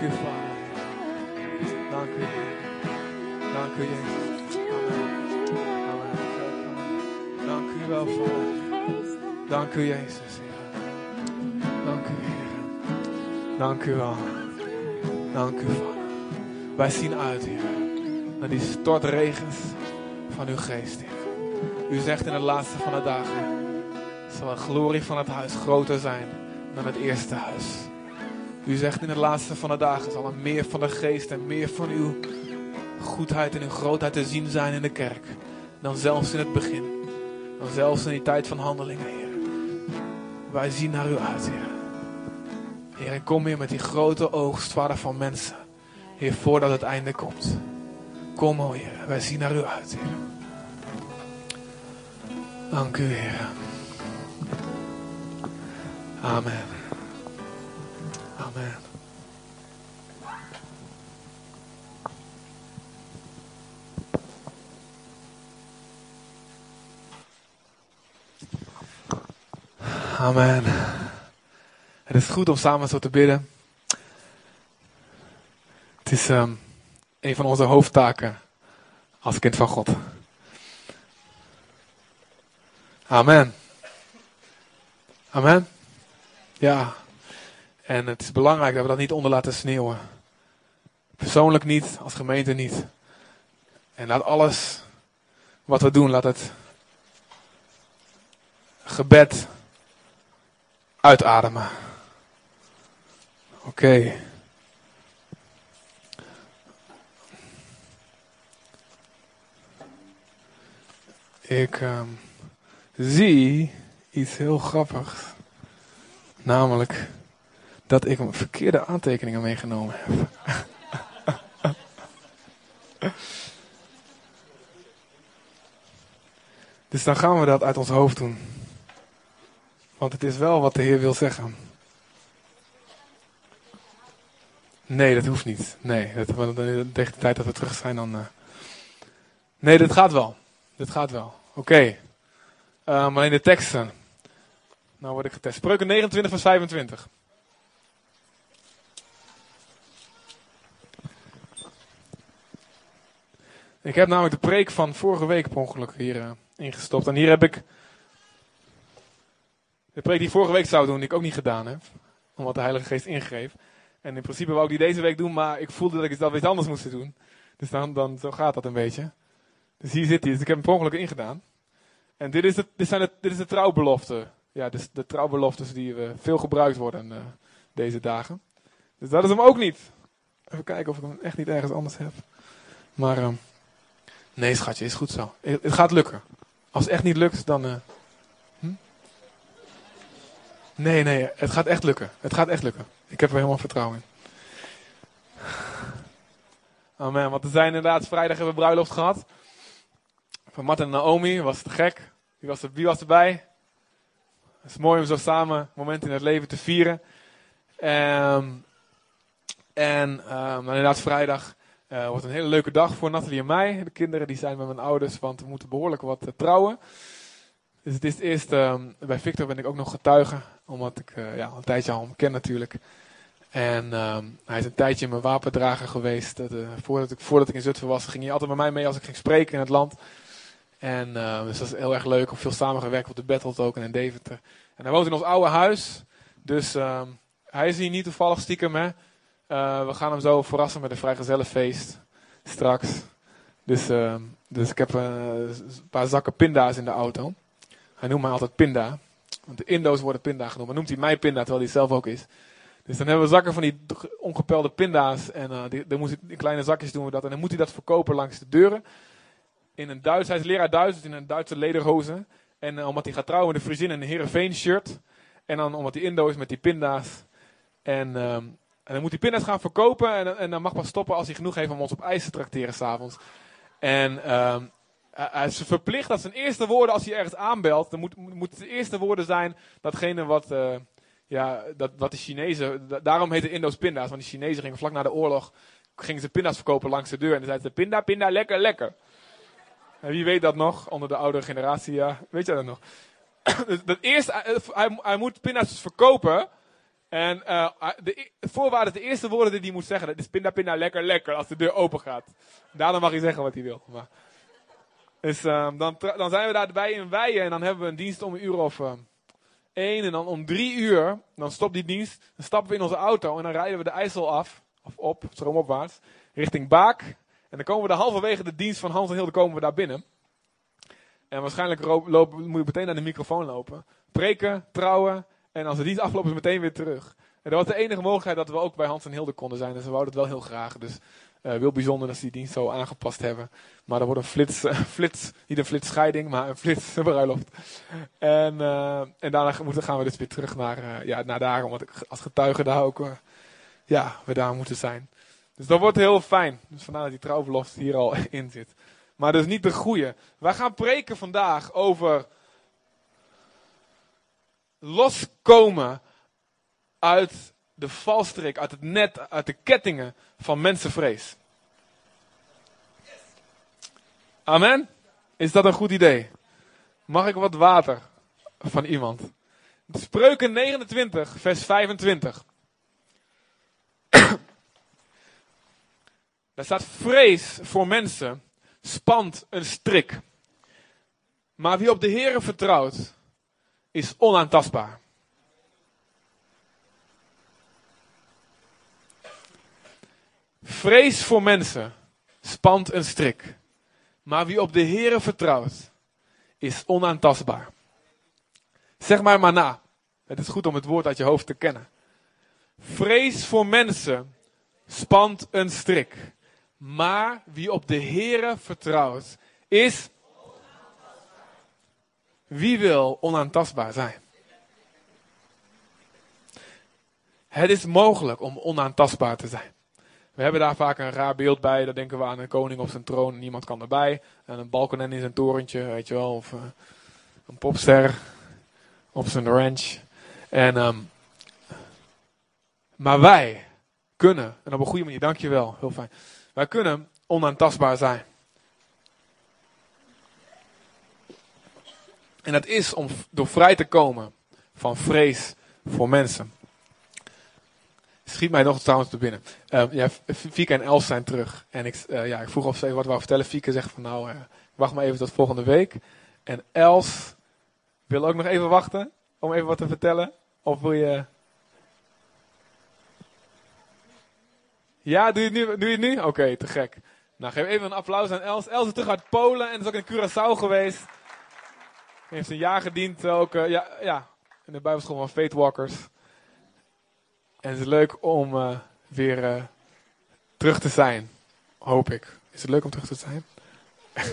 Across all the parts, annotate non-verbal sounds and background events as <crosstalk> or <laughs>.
Dank u, Vader. Dank u. Dank u, Jezus. Dank u wel, Vader. Dank u, Jezus. Dank u, Heer. Dank u wel. Dank u, Vader. Wij zien uit, Heer, naar die stortregens van uw geest, Heer. U zegt in de laatste van de dagen, zal de glorie van het huis groter zijn dan het eerste huis. U zegt in de laatste van de dagen, zal er meer van de geest en meer van uw goedheid en uw grootheid te zien zijn in de kerk. Dan zelfs in het begin. Dan zelfs in die tijd van handelingen, Heer. Wij zien naar u uit, Heer. Heer, en kom weer met die grote oogst, Vader, van mensen. Heer, voordat het einde komt. Kom, o Heer. Wij zien naar u uit, Heer. Dank u, Heer. Amen. Amen. Het is goed om samen zo te bidden. Het is um, een van onze hoofdtaken als kind van God. Amen. Amen. Ja. En het is belangrijk dat we dat niet onder laten sneeuwen. Persoonlijk niet, als gemeente niet. En laat alles wat we doen, laat het gebed uitademen. Oké. Ik um, zie iets heel grappigs. Namelijk dat ik verkeerde aantekeningen meegenomen heb. <laughs> dus dan gaan we dat uit ons hoofd doen. Want het is wel wat de Heer wil zeggen. Nee, dat hoeft niet. Nee, dat, tegen de tijd dat we terug zijn dan... Uh... Nee, dit gaat wel. Dit gaat wel. Oké. Maar in de teksten. Nou word ik getest. Spreuken 29 vers 25. Ik heb namelijk de preek van vorige week per ongeluk hier uh, ingestopt. En hier heb ik de preek die ik vorige week zou doen, die ik ook niet gedaan heb. Omdat de Heilige Geest ingreep. En in principe wou ik die deze week doen, maar ik voelde dat ik dat iets anders moest doen. Dus dan, dan zo gaat dat een beetje. Dus hier zit hij. Dus ik heb hem per ongeluk ingedaan. En dit is, het, dit zijn het, dit is de trouwbelofte. Ja, dus de trouwbeloftes die uh, veel gebruikt worden uh, deze dagen. Dus dat is hem ook niet. Even kijken of ik hem echt niet ergens anders heb. Maar uh, nee, schatje, is goed zo. Het, het, gaat lukken. Als het echt niet lukt, dan. Nee, nee, het gaat echt lukken. Het gaat echt lukken. Ik heb er helemaal vertrouwen in. Amen. Want we zijn inderdaad vrijdag hebben we bruiloft gehad. Van Martin en Naomi. Was te gek. Wie was, er, wie was erbij? Het is mooi om zo samen momenten in het leven te vieren. Um, en um, inderdaad vrijdag uh, wordt een hele leuke dag voor Nathalie en mij. De kinderen die zijn met mijn ouders, want we moeten behoorlijk wat uh, trouwen. Dus het is eerst, um, bij Victor ben ik ook nog getuige. Omdat ik uh, ja, een tijdje al hem ken natuurlijk. En um, hij is een tijdje mijn wapendrager geweest. Dat, uh, voordat, ik, voordat ik in Zutphen was, ging hij altijd met mij mee als ik ging spreken in het land. En uh, dus dat is heel erg leuk. Of veel samengewerkt op de Battle ook en in Deventer. En hij woont in ons oude huis. Dus hij is hier niet toevallig stiekem. Hè. Uh, we gaan hem zo verrassen met een vrijgezellenfeest. Straks. Dus, dus ik heb een paar zakken pinda's in de auto. Hij noemt mij altijd pinda. Want de Indo's worden pinda genoemd. Maar noemt hij mij pinda terwijl hij zelf ook is. Dus dan hebben we zakken van die ongepelde pinda's. En uh, die, dan moet hij, in kleine zakjes doen we dat. En dan moet hij dat verkopen langs de deuren. In een Duits, hij is leraar Duits, dus in een Duitse lederhozen. En uh, omdat hij gaat trouwen met een Friesin en een Heerenveen shirt. En dan omdat hij Indo is met die pinda's. En, um, en dan moet hij pinda's gaan verkopen. En, en dan mag pas stoppen als hij genoeg heeft om ons op ijs te trakteren s'avonds. En um, hij is verplicht dat zijn eerste woorden als hij ergens aanbelt. Dan moet, moet de eerste woorden zijn datgene wat... Uh, ja, dat, wat de Chinezen, daarom heette Indo's pinda's, want die Chinezen gingen vlak na de oorlog, gingen ze pinda's verkopen langs de deur. En dan zeiden ze, pinda, pinda, lekker, lekker. En wie weet dat nog, onder de oudere generatie, weet je dat nog? <coughs> dus dat eerste, eh, hij, hij moet pinda's dus verkopen. En uh, de voorwaarde, de eerste woorden die hij moet zeggen, dat is pinda, pinda, lekker, lekker, als de deur open gaat. Daarna mag hij zeggen wat hij wil. Maar, dus dan, dan zijn we daarbij in Weijen en dan hebben we een dienst om een uur of uh, één. En dan om drie uur, dan stopt die dienst, dan stappen we in onze auto en dan rijden we de IJssel af, of op, stroomopwaarts, richting Baak. En dan komen we de halverwege de dienst van Hans en Hilde komen we daar binnen. En waarschijnlijk moet je meteen naar de microfoon lopen. Preken, trouwen. En als de dienst afgelopen is, meteen weer terug. En dat was de enige mogelijkheid dat we ook bij Hans en Hilde konden zijn. Dus we wouden het wel heel graag. Dus uh, bijzonder dat ze die dienst zo aangepast hebben. Maar er wordt een flits, uh, flits niet een flitsscheiding, maar een flits <laughs> bruiloft. En, uh, en daarna gaan we dus weer terug naar, ja, naar daar. Omdat ik als getuige daar ook, ja, we daar moeten zijn. Dus dat wordt heel fijn. Dus vandaar dat die trouwbelofte hier al <laughs> in zit. Maar is niet de goede. Wij gaan preken vandaag over loskomen uit de valstrik, uit het net, uit de kettingen van mensenvrees. Amen? Is dat een goed idee? Mag ik wat water van iemand? Spreuken 29, vers 25. <clears throat> Daar staat vrees voor mensen spant een strik. Maar wie op de Heere vertrouwt, is onaantastbaar. Vrees voor mensen spant een strik. Maar wie op de Heere vertrouwt, is onaantastbaar. Zeg maar maar na. Het is goed om het woord uit je hoofd te kennen. Vrees voor mensen spant een strik. Maar wie op de Heere vertrouwt, is. Wie wil onaantastbaar zijn? Het is mogelijk om onaantastbaar te zijn. We hebben daar vaak een raar beeld bij. Dan denken we aan een koning op zijn troon. Niemand kan erbij. En een balkonen in zijn torentje, weet je wel. Of uh, een popster op zijn ranch. En, um, maar wij kunnen, en op een goede manier, dankjewel, heel fijn. Wij kunnen onaantastbaar zijn. En dat is om door vrij te komen van vrees voor mensen. Schiet mij nog trouwens te binnen. Uh, ja, Fieke en Els zijn terug. En ik, uh, ja, ik vroeg of ze even wat wou vertellen. Fieke zegt van nou, uh, wacht maar even tot volgende week. En Els wil ook nog even wachten om even wat te vertellen. Of wil je... Ja, doe je het nu? Doe je nu? Oké, te gek. Nou, geef even een applaus aan Els. Els is terug uit Polen en is ook in Curaçao geweest. Heeft een jaar gediend ook, ja, ja, in de Bijbelschool van Faith Walkers. En het is leuk om uh, weer uh, terug te zijn. Hoop ik. Is het leuk om terug te zijn? <laughs>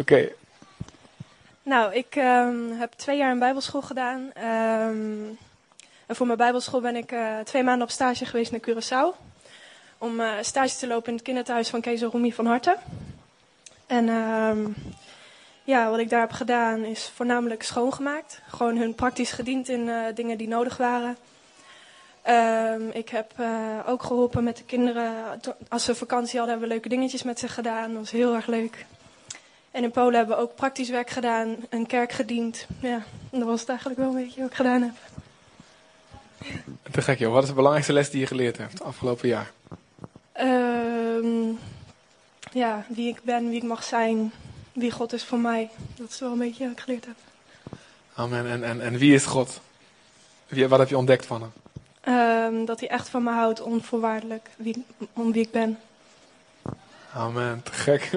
Oké. Nou, ik um, heb twee jaar een bijbelschool gedaan. Um, en voor mijn bijbelschool ben ik uh, twee maanden op stage geweest naar Curaçao. Om stage te lopen in het kinderthuis van Kees Roemie van Harte. En um, ja, wat ik daar heb gedaan is voornamelijk schoongemaakt. Gewoon hun praktisch gediend in dingen die nodig waren. Um, ik heb uh, ook geholpen met de kinderen. Als ze vakantie hadden, hebben we leuke dingetjes met ze gedaan. Dat was heel erg leuk. En in Polen hebben we ook praktisch werk gedaan, een kerk gediend. Ja, dat was het eigenlijk wel een beetje wat ik gedaan heb. Te gek joh, wat is de belangrijkste les die je geleerd hebt afgelopen jaar? Um, ja, wie ik ben, wie ik mag zijn, wie God is voor mij. Dat is wel een beetje wat ik geleerd heb. Amen. En, en, en wie is God? Wie, wat heb je ontdekt van hem? Um, dat hij echt van me houdt, onvoorwaardelijk, wie, om wie ik ben. Amen, te gek.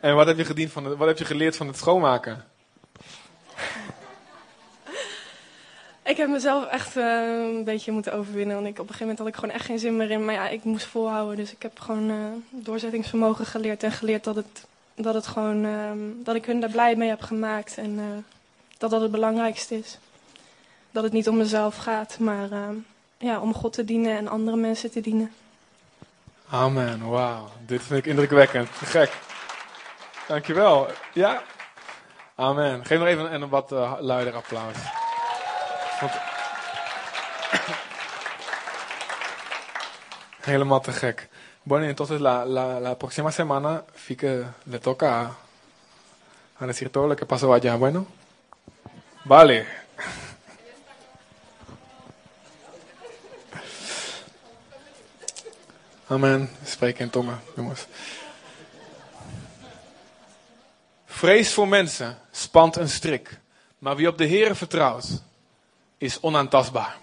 En wat heb je, gediend van het, wat heb je geleerd van het schoonmaken? ik heb mezelf echt uh, een beetje moeten overwinnen. Want ik, op een gegeven moment had ik gewoon echt geen zin meer in. Maar ja, ik moest volhouden. Dus ik heb gewoon uh, doorzettingsvermogen geleerd. En geleerd dat, het, dat, het gewoon, uh, dat ik hun daar blij mee heb gemaakt. En eh, dat dat het belangrijkste is. Dat het niet om mezelf gaat, maar ehm, ja, om God te dienen en andere mensen te dienen. Amen, wauw. Dit vind ik indrukwekkend. Gek. Dankjewel. Ja? Amen. Geef nog even een, wat uh, luider applaus. Want... <coughs> Helemaal te gek. Bueno, entonces la, la, la próxima semana sí que le toca a, a decir todo lo que pasó allá. Bueno, vale. Amen. Spreek in tongen, jongens. Vrees voor mensen spant een strik, maar wie op de Heer vertrouwt, is onaantastbaar.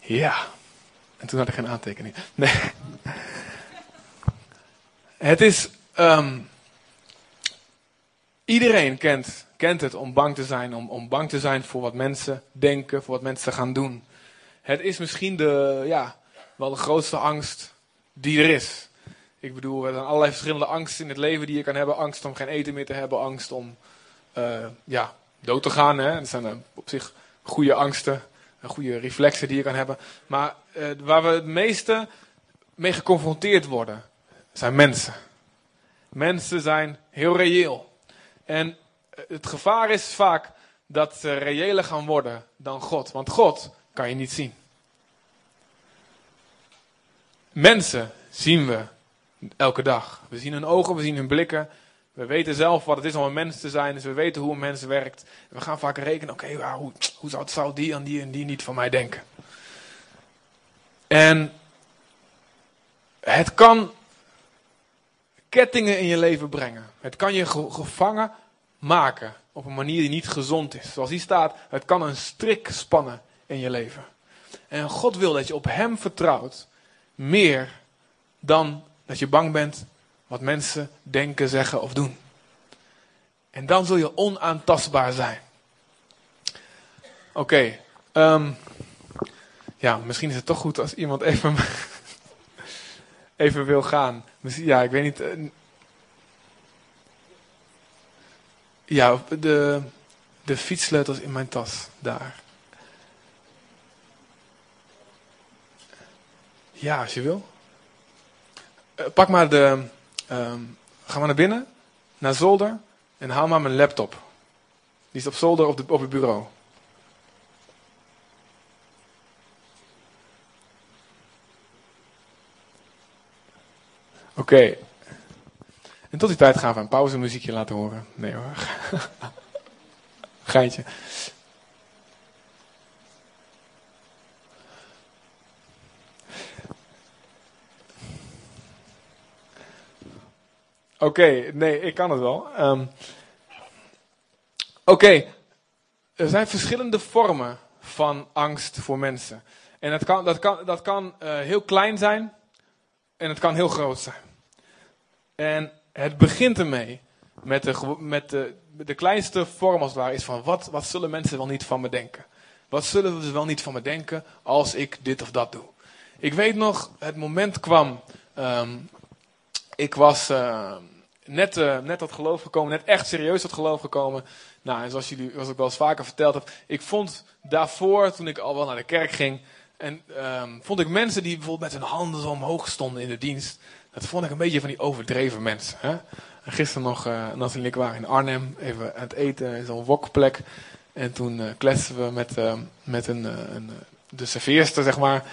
Ja. En toen had ik geen aantekening. Nee. Het is. ehm, iedereen kent, kent het om bang te zijn. Om, om bang te zijn voor wat mensen denken, voor wat mensen gaan doen. Het is misschien de, ja, wel de grootste angst die er is. Ik bedoel, er zijn allerlei verschillende angsten in het leven die je kan hebben. Angst om geen eten meer te hebben. Angst om eh, ja, dood te gaan. Hè. Dat zijn eh, op zich goede angsten. en Goede reflexen die je kan hebben. Maar eh, waar we het meeste mee geconfronteerd worden, zijn mensen. Mensen zijn heel reëel. En eh, het gevaar is vaak dat ze reëler gaan worden dan God. Want God kan je niet zien. Mensen zien we elke dag. We zien hun ogen, we zien hun blikken. We weten zelf wat het is om een mens te zijn, dus we weten hoe een mens werkt. We gaan vaak rekenen, oké, hoe, hoe zou, die en die en die niet van mij denken? En het kan kettingen in je leven brengen. Het kan je ge- gevangen maken op een manier die niet gezond is. Zoals hier staat, het kan een strik spannen in je leven. En God wil dat je op Hem vertrouwt, meer dan dat je bang bent wat mensen denken, zeggen of doen. En dan zul je onaantastbaar zijn. Oké, ehm, ja, misschien is het toch goed als iemand even, <laughs> even wil gaan. Ja, ik weet niet. Ja, de, de fietssleutels in mijn tas, daar. Ja, als je wil. Eh, pak maar de. ehm, ga maar naar binnen, naar zolder en haal maar mijn laptop. Die is op zolder op, de, op het bureau. Oké. En tot die tijd gaan we een pauzemuziekje laten horen. Nee hoor. <laughs> Geintje. Oké, nee, ik kan het wel. Ehm, Oké, er zijn verschillende vormen van angst voor mensen. En dat kan, dat kan, dat kan eh, heel klein zijn en het kan heel groot zijn. En het begint ermee met de, met de, de kleinste vorm als het ware is van wat, wat zullen mensen wel niet van me denken? Wat zullen ze wel niet van me denken als ik dit of dat doe? Ik weet nog, het moment kwam, ehm, ik was eh, net, eh, net tot geloof gekomen, net echt serieus tot geloof gekomen. Nou, en zoals jullie, zoals ik wel eens vaker verteld heb, ik vond daarvoor, toen ik al wel naar de kerk ging, en ehm, vond ik mensen die bijvoorbeeld met hun handen zo omhoog stonden in de dienst, dat vond ik een beetje van die overdreven mensen. Hè? En gisteren nog, eh Nathalie en ik waren in Arnhem, even aan het eten in zo'n wokplek. En toen eh kletsten we met, eh, met een, een, de serveerster, zeg maar.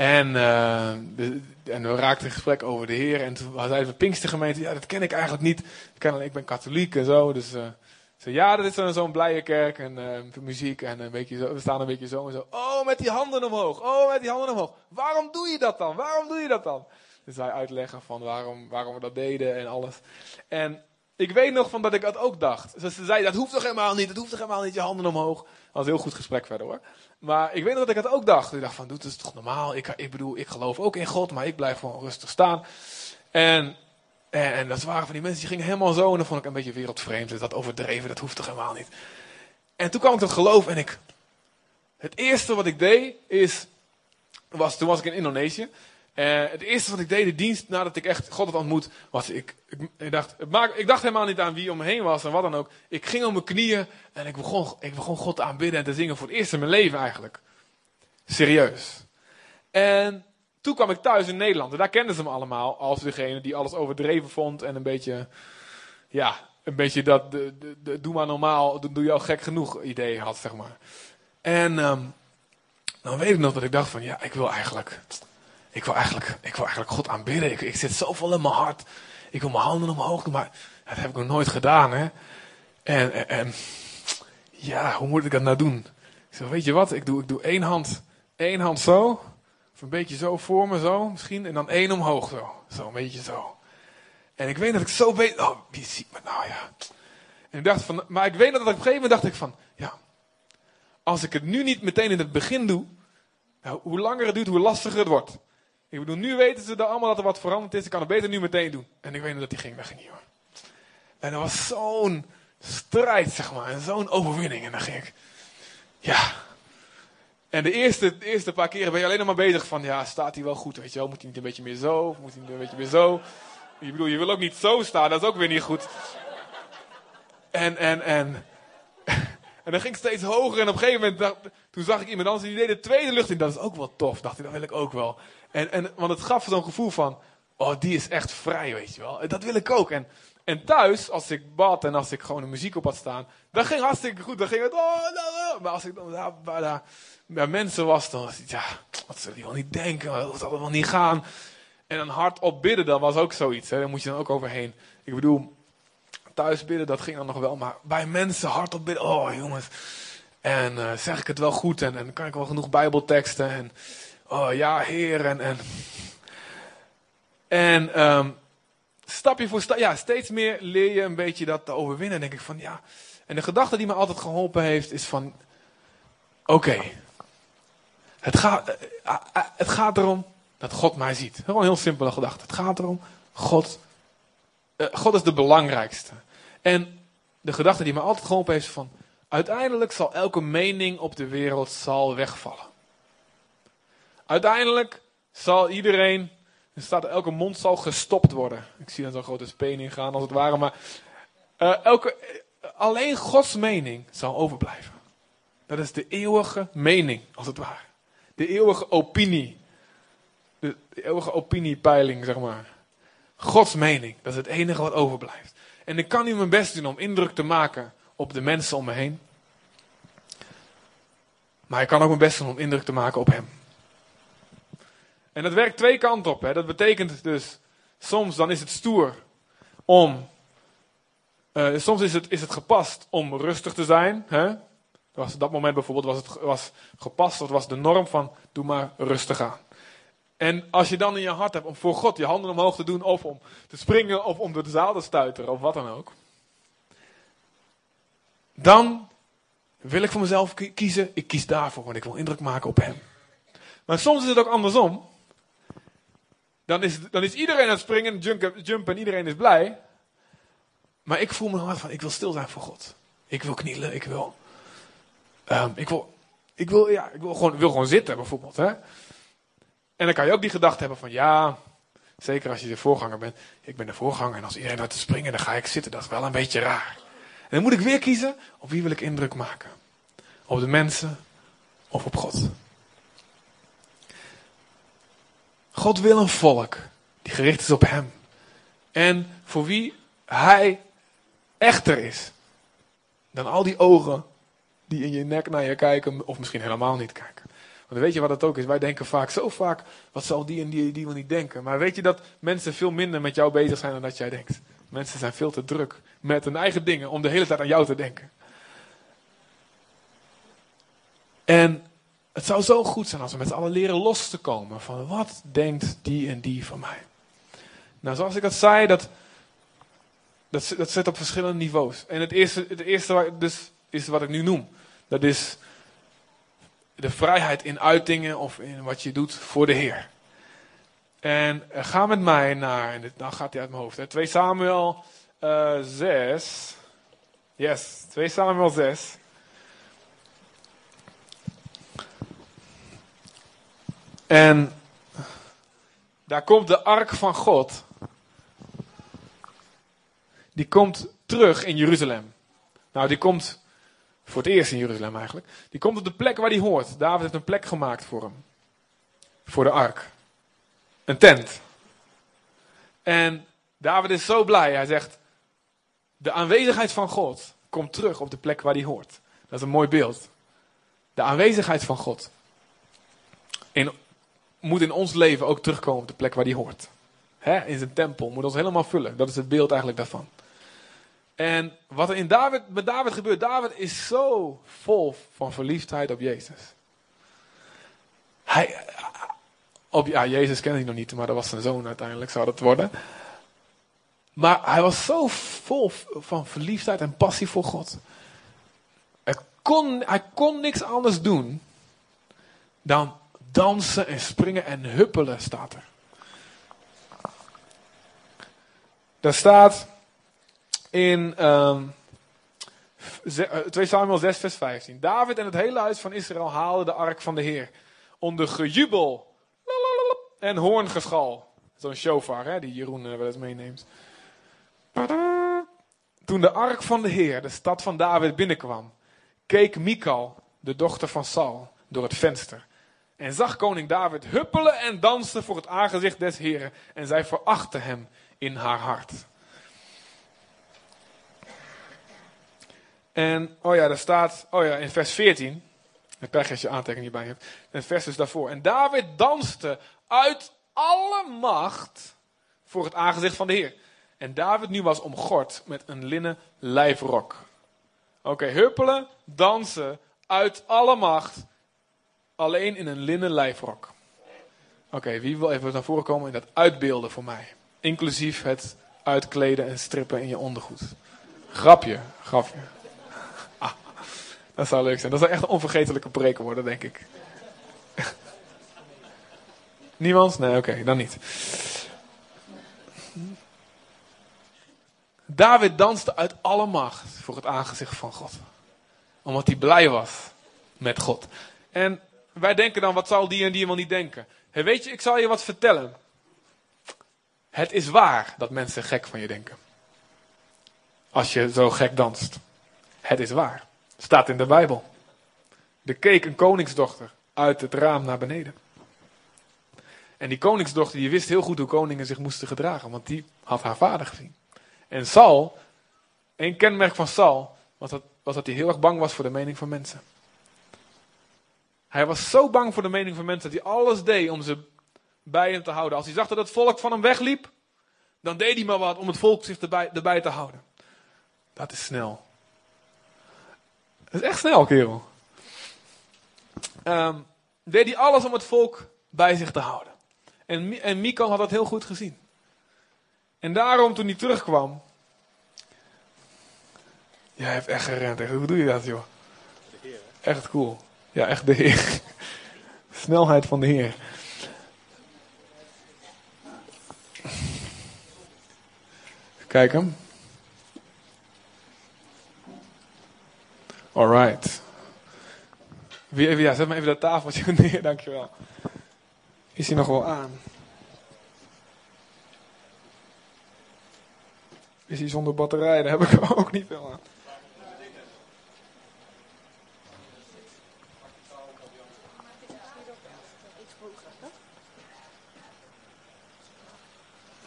En, we raakten in gesprek over de Heer. En toen zei de Pinkstergemeente, ja, dat ken ik eigenlijk niet. Ik, ben katholiek en zo. Dus eh, ze ja, dat is zo'n zo'n blije kerk en muziek. En een beetje zo, we staan een beetje zo en zo. Oh, met die handen omhoog. Oh, met die handen omhoog. Waarom doe je dat dan? Waarom doe je dat dan? Wij uitleggen van waarom, waarom we dat deden en alles. En ik weet nog van dat ik dat ook dacht. Dus ze zei, dat hoeft toch helemaal niet, dat hoeft toch helemaal niet, je handen omhoog. Dat was een heel goed gesprek verder hoor. Maar ik weet nog dat ik dat ook dacht. Ik dacht van, doe het toch normaal. Ik, ik bedoel, ik geloof ook in God, maar ik blijf gewoon rustig staan. En, en, dat waren van die mensen die gingen helemaal zo. En dat vond ik een beetje wereldvreemd. Dus dat overdreven, dat hoeft toch helemaal niet. En toen kwam ik tot geloof en ik... Het eerste wat ik deed is... Was, toen was ik in Indonesië. Eh, het eerste wat ik deed, de dienst nadat ik echt God had ontmoet, was ik, ik, ik, dacht, ik dacht helemaal niet aan wie om me heen was en wat dan ook. Ik ging op mijn knieën en ik begon, ik begon God aanbidden en te zingen voor het eerst in mijn leven eigenlijk. Serieus. En toen kwam ik thuis in Nederland en daar kenden ze me allemaal als degene die alles overdreven vond en een beetje, ja, een beetje dat, de, de, de- doe maar normaal, doe, doe al gek genoeg idee had, zeg maar. En ehm, dan weet ik nog dat ik dacht van, ja, ik wil eigenlijk, ik wil eigenlijk, ik wil eigenlijk God aanbidden. Ik, ik zit zoveel in mijn hart. Ik wil mijn handen omhoog doen, maar dat heb ik nog nooit gedaan, hè. En, en, ja, hoe moet ik dat nou doen? Ik zeg, weet je wat, ik doe, ik doe één hand, één hand zo. Of een beetje zo voor me, zo misschien. En dan één omhoog, zo. Zo, een beetje zo. En ik weet dat ik zo weet, oh, wie ziet me nou, ja. En ik dacht van, maar ik weet dat op een gegeven moment dacht ik van, ja, als ik het nu niet meteen in het begin doe, nou, hoe langer het duurt, hoe lastiger het wordt. Ik bedoel, nu weten ze er allemaal dat er wat veranderd is. Ik kan het beter nu meteen doen. En ik weet nog dat die ging, dat ging niet hoor. En dat was zo'n strijd, zeg maar. En zo'n overwinning. En dan ging ik, ja. En de eerste, eerste paar keren ben je alleen nog maar bezig van, ja, staat hij wel goed, weet je wel. Moet hij niet een beetje meer zo? Moet hij niet een beetje meer zo? Ik bedoel, je wil ook niet zo staan, dat is ook weer niet goed. En, en, en. <laughs> En dan ging het steeds hoger. En op een gegeven moment, dacht, toen zag ik iemand anders die deed de tweede lucht in. Dat is ook wel tof. Dacht ik, dat wil ik ook wel. En, en, want het gaf zo'n gevoel van, oh, die is echt vrij, weet je wel. Dat wil ik ook. En, en thuis, als ik bad en als ik gewoon de muziek op had staan, dan ging hartstikke goed. Dan ging het, oh, nou, nou. Maar als ik dan bij mensen was, dan was het, ja, wat zullen die wel niet denken? Dat zal wel niet gaan. En dan hardop bidden, dat was ook zoiets. Hè. Daar moet je dan ook overheen. Ik bedoel, thuis bidden, dat ging dan nog wel. Maar bij mensen hardop bidden, oh jongens. En uh, zeg ik het wel goed en, en kan ik wel genoeg bijbelteksten. En oh ja, heer. En, en, en um, stapje voor stap, ja, steeds meer leer je een beetje dat te overwinnen. En denk ik van ja. En de gedachte die me altijd geholpen heeft is van, oké. Het, gaat, uh, uh, het gaat erom dat God mij ziet. Gewoon een heel simpele gedachte. Het gaat erom, God, God is de belangrijkste. En de gedachte die me altijd geholpen heeft van, uiteindelijk zal elke mening op de wereld zal wegvallen. Uiteindelijk zal iedereen, er staat elke mond zal gestopt worden. Ik zie dan zo'n grote speen ingaan als het ware, maar uh, elke, alleen Gods mening zal overblijven. Dat is de eeuwige mening, als het ware. De eeuwige opinie. De eeuwige opiniepeiling, zeg maar. Gods mening, dat is het enige wat overblijft. En ik kan nu mijn best doen om indruk te maken op de mensen om me heen. Maar ik kan ook mijn best doen om indruk te maken op hem. En dat werkt twee kanten op. Hè. Dat betekent dus, soms dan is het stoer om, uh, soms is het, is het gepast om rustig te zijn. Hè. Was, dat moment bijvoorbeeld was het was gepast, dat was de norm van doe maar rustig aan. En als je dan in je hart hebt om voor God je handen omhoog te doen, of om te springen, of om door de zaal te stuiteren, of wat dan ook. Dan wil ik voor mezelf kiezen, ik kies daarvoor, want ik wil indruk maken op Hem. Maar soms is het ook andersom. Dan is, dan is iedereen aan het springen, jumpen, jumpen en iedereen is blij. Maar ik voel mijn hart van, ik wil stil zijn voor God. Ik wil knielen, ik wil, um, ik wil, ik wil, ja, ik wil gewoon, wil gewoon zitten bijvoorbeeld. Hè? En dan kan je ook die gedachte hebben van ja, zeker als je de voorganger bent. Ik ben de voorganger en als iedereen gaat te springen, dan ga ik zitten. Dat is wel een beetje raar. En dan moet ik weer kiezen op wie wil ik indruk maken. Op de mensen of op God. God wil een volk die gericht is op Hem. En voor wie Hij echter is dan al die ogen die in je nek naar je kijken of misschien helemaal niet kijken. Want weet je wat het ook is? Wij denken vaak, zo vaak, wat zal die en die, die wel niet denken. Maar weet je dat mensen veel minder met jou bezig zijn dan dat jij denkt? Mensen zijn veel te druk met hun eigen dingen om de hele tijd aan jou te denken. En het zou zo goed zijn als we met z'n allen leren los te komen van wat denkt die en die van mij. Nou, zoals ik dat zei, dat, dat, dat zit op verschillende niveaus. En het eerste, het eerste dus, is wat ik nu noem. Dat is de vrijheid in uitingen of in wat je doet voor de Heer. En ga met mij naar, en dit, gaat hij uit mijn hoofd, hè, 2 Samuel uh, 6. Yes, 2 Samuel 6. En daar komt de ark van God. Die komt terug in Jeruzalem. Nou, die komt voor het eerst in Jeruzalem eigenlijk. Die komt op de plek waar hij hoort. David heeft een plek gemaakt voor hem. Voor de ark. Een tent. En David is zo blij. Hij zegt, de aanwezigheid van God komt terug op de plek waar hij hoort. Dat is een mooi beeld. De aanwezigheid van God in, moet in ons leven ook terugkomen op de plek waar die hoort. Hè, in zijn tempel moet ons helemaal vullen. Dat is het beeld eigenlijk daarvan. En wat er in David, met David gebeurt, David is zo vol van verliefdheid op Jezus. Hij, op, ja, Jezus kende hij nog niet, maar dat was zijn zoon uiteindelijk, zou dat worden. Maar hij was zo vol van verliefdheid en passie voor God. Hij kon, hij kon niks anders doen dan dansen en springen en huppelen, staat er. Daar staat in um, ehm, 2 eh, Samuel 6, vers 15. David en het hele huis van Israël haalden de ark van de Heer. Onder gejubel en hoorngeschal. Zo'n shofar, hè, die Jeroen eh, wel eens meeneemt. Toen de ark van de Heer, de stad van David, binnenkwam, keek Mikal, de dochter van Saul, door het venster. En zag koning David huppelen en dansen voor het aangezicht des Heren. En zij verachtte hem in haar hart. En, oh ja, daar staat, oh ja, in vers 14. Het pech als je aantekening hierbij hebt. Een vers dus daarvoor. En David danste uit alle macht voor het aangezicht van de Heer. En David nu was omgord met een linnen lijfrok. Oké, huppelen, dansen, uit alle macht, alleen in een linnen lijfrok. Oké, wie wil even naar voren komen en dat uitbeelden voor mij? Inclusief het uitkleden en strippen in je ondergoed. Grapje, grapje. <laughs> Ah, dat zou leuk zijn. Dat zou echt een onvergetelijke preek worden, denk ik. <laughs> Niemand? Nee, oké, dan niet. David danste uit alle macht voor het aangezicht van God. Omdat hij blij was met God. En wij denken dan, wat zal die en die wel niet denken? Hey, weet je, ik zal je wat vertellen. Het is waar dat mensen gek van je denken. Als je zo gek danst. Het is waar. Staat in de Bijbel. Er keek een koningsdochter uit het raam naar beneden. En die koningsdochter die wist heel goed hoe koningen zich moesten gedragen, want die had haar vader gezien. En Saul, een kenmerk van was dat, was dat hij heel erg bang was voor de mening van mensen. Hij was zo bang voor de mening van mensen dat hij alles deed om ze bij hem te houden. Als hij zag dat het volk van hem wegliep, dan deed hij maar wat om het volk zich erbij, erbij te houden. Dat is snel. Dat is echt snel, kerel. Um, deed hij alles om het volk bij zich te houden. En, en had dat heel goed gezien. En daarom toen hij terugkwam. Jij hebt echt gerend. Hoe doe je dat, joh? Echt cool. Ja, echt de Heer. Snelheid van de Heer. Kijk hem. Alright. Wie even, ja, zet maar even dat tafeltje <laughs> neer, dankjewel. Is hij nog wel aan? Is hij zonder batterij? Daar heb ik <laughs> ook niet veel aan.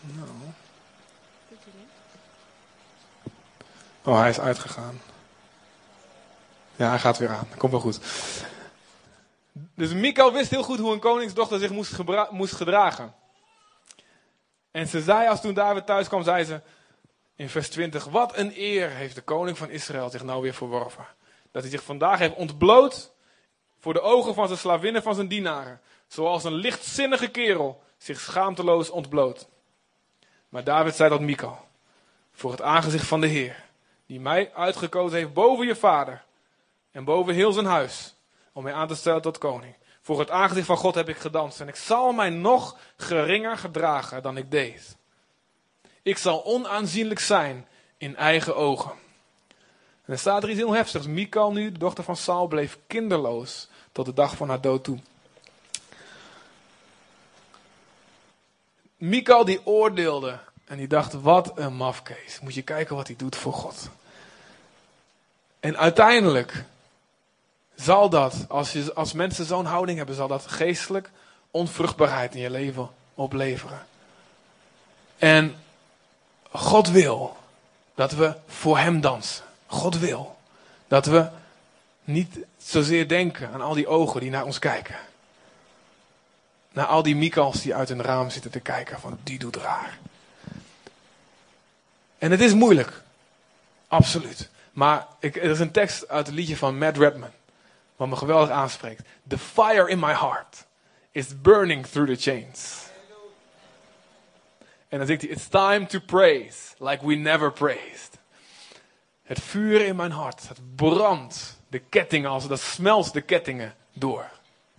Nou. Oh, hij is uitgegaan. Ja, hij gaat weer aan. Komt wel goed. Dus Mikael wist heel goed hoe een koningsdochter zich moest, moest gedragen. En ze zei, als toen David thuis kwam, zei ze in vers 20: Wat een eer heeft de koning van Israël zich nou weer verworven. Dat hij zich vandaag heeft ontbloot voor de ogen van zijn slavinnen, van zijn dienaren. Zoals een lichtzinnige kerel zich schaamteloos ontbloot. Maar David zei dat Mikael, voor het aangezicht van de Heer, die mij uitgekozen heeft boven je vader en boven heel zijn huis, om mij aan te stellen tot koning. Voor het aangezicht van God heb ik gedanst en ik zal mij nog geringer gedragen dan ik deed. Ik zal onaanzienlijk zijn in eigen ogen. En er staat er iets heel heftigs. Mikal nu, de dochter van Saul, bleef kinderloos tot de dag van haar dood toe. Mikal die oordeelde en die dacht, wat een mafkees. Moet je kijken wat hij doet voor God. En uiteindelijk zal dat, als, je, als mensen zo'n houding hebben, zal dat geestelijk onvruchtbaarheid in je leven opleveren. En God wil dat we voor Hem dansen. God wil dat we Niet zozeer denken aan al die ogen die naar ons kijken. Naar al die Mikals die uit een raam zitten te kijken van die doet raar. En het is moeilijk. Absoluut. Maar ik, er is een tekst uit het liedje van Matt Redman. Wat me geweldig aanspreekt. The fire in my heart is burning through the chains. En dan zegt hij, it's time to praise like we never praised. Het vuur in mijn hart, het brandt de kettingen als dat smelt de kettingen door.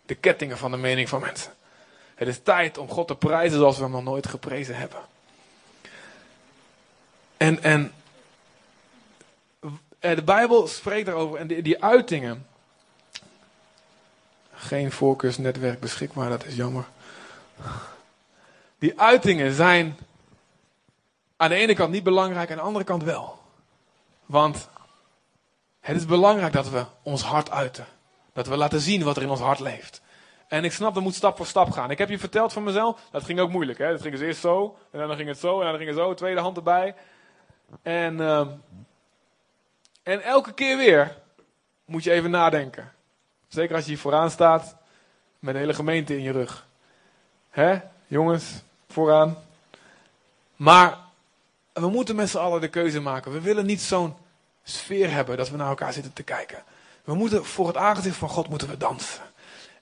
De kettingen van de mening van mensen. Het is tijd om God te prijzen zoals we hem nog nooit geprezen hebben. En, en de Bijbel spreekt daarover en die, die uitingen. Geen voorkeursnetwerk beschikbaar, dat is jammer. Die uitingen zijn aan de ene kant niet belangrijk, aan de andere kant wel. Want het is belangrijk dat we ons hart uiten. Dat we laten zien wat er in ons hart leeft. En ik snap, dat moet stap voor stap gaan. Ik heb je verteld van mezelf, dat ging ook moeilijk. Hè? Dat ging dus eerst zo, en dan ging het zo, en dan ging het zo, tweede hand erbij. En, uh, en elke keer weer moet je even nadenken. Zeker als je hier vooraan staat, met een hele gemeente in je rug. Hè, jongens, vooraan. Maar we moeten met z'n allen de keuze maken. We willen niet zo'n sfeer hebben dat we naar elkaar zitten te kijken. We moeten voor het aangezicht van God moeten we dansen.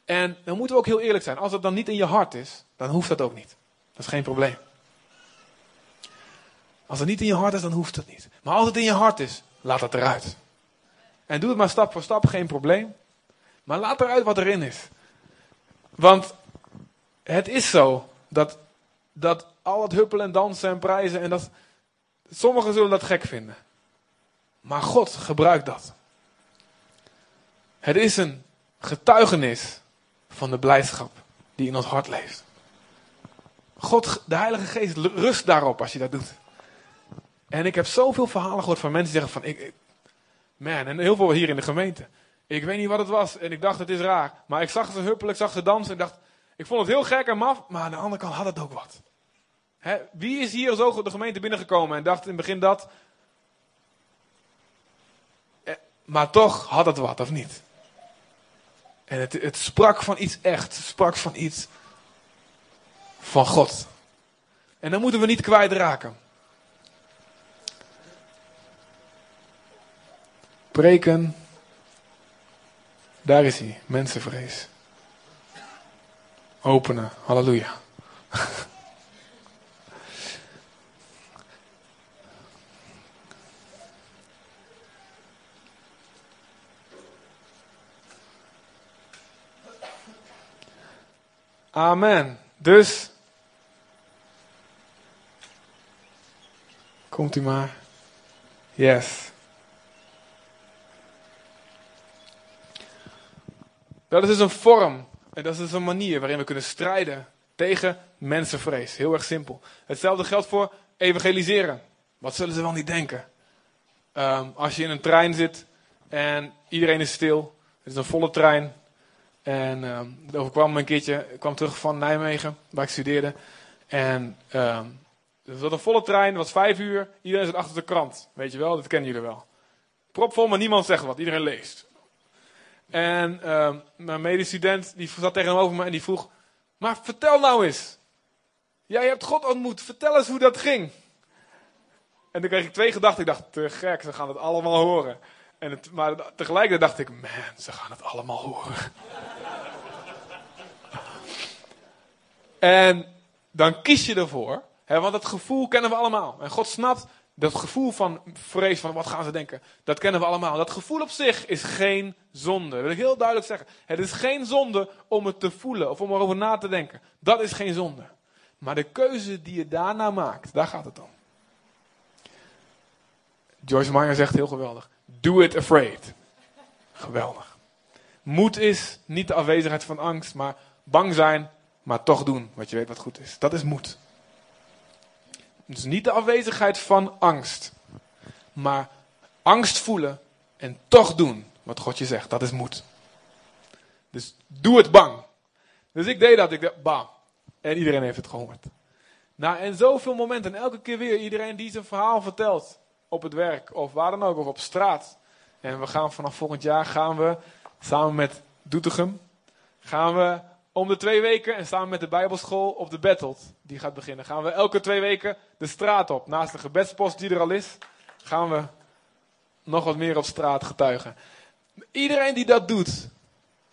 En dan moeten we ook heel eerlijk zijn. Als het dan niet in je hart is, dan hoeft dat ook niet. Dat is geen probleem. Als het niet in je hart is, dan hoeft het niet. Maar als het in je hart is, laat het eruit. En doe het maar stap voor stap, geen probleem. Maar laat eruit wat erin is. Want het is zo dat, dat al het huppelen en dansen en prijzen en dat. Sommigen zullen dat gek vinden. Maar God gebruikt dat. Het is een getuigenis van de blijdschap die in ons hart leeft. God, de Heilige Geest, rust daarop als je dat doet. En ik heb zoveel verhalen gehoord van mensen die zeggen van, ik, man, en heel veel hier in de gemeente. Ik weet niet wat het was en ik dacht het is raar. Maar ik zag ze huppelen, ik zag ze dansen en dacht, ik vond het heel gek en maf, maar aan de andere kant had het ook wat. wie is hier zo de gemeente binnengekomen en dacht in het begin dat, eh, maar toch had het wat, of niet? En het, het sprak van iets echt, het sprak van iets van God. En dan moeten we niet kwijtraken. Preken, daar is hij, mensenvrees. Openen, halleluja. Amen. Dus. Komt u maar. Yes. Dat is dus een vorm. En dat is dus een manier waarin we kunnen strijden tegen mensenvrees. Heel erg simpel. Hetzelfde geldt voor evangeliseren. Wat zullen ze wel niet denken? Um, als je in een trein zit en iedereen is stil. Het is een volle trein. En um, er overkwam me een keertje, ik kwam terug van Nijmegen, waar ik studeerde. En um, er zat een volle trein, het was vijf uur. Iedereen zat achter de krant. Weet je wel, dat kennen jullie wel. Propvol, maar niemand zegt wat. Iedereen leest. En uh, mijn medestudent die zat tegenover me en die vroeg: Maar vertel nou eens. Jij hebt God ontmoet. Vertel eens hoe dat ging. En toen kreeg ik twee gedachten. Ik dacht: Te gek, ze gaan het allemaal horen. En maar tegelijkertijd dacht ik: Man, ze gaan het allemaal horen. <laughs> en dan kies je ervoor. Want dat gevoel kennen we allemaal. En God snapt dat gevoel van vrees, van wat gaan ze denken, dat kennen we allemaal. Dat gevoel op zich is geen zonde. Dat wil ik heel duidelijk zeggen. Het is geen zonde om het te voelen of om erover na te denken. Dat is geen zonde. Maar de keuze die je daarna maakt, daar gaat het om. Joyce Meyer zegt heel geweldig. Do it afraid. Geweldig. Moed is niet de afwezigheid van angst, maar bang zijn, maar toch doen wat je weet wat goed is. Dat is moed. Dus niet de afwezigheid van angst. Maar angst voelen en toch doen wat God je zegt. Dat is moed. Dus doe het bang. Dus ik deed dat. Ik dacht, bam. En iedereen heeft het gehoord. Nou, en zoveel momenten. En elke keer weer iedereen die zijn verhaal vertelt. Op het werk of waar dan ook. Of op straat. En we gaan vanaf volgend jaar gaan we samen met Doetinchem gaan we om de twee weken en samen met de Bijbelschool op de Battled, die gaat beginnen, gaan we elke twee weken de straat op. Naast de gebedspost die er al is, gaan we nog wat meer op straat getuigen. Iedereen die dat doet,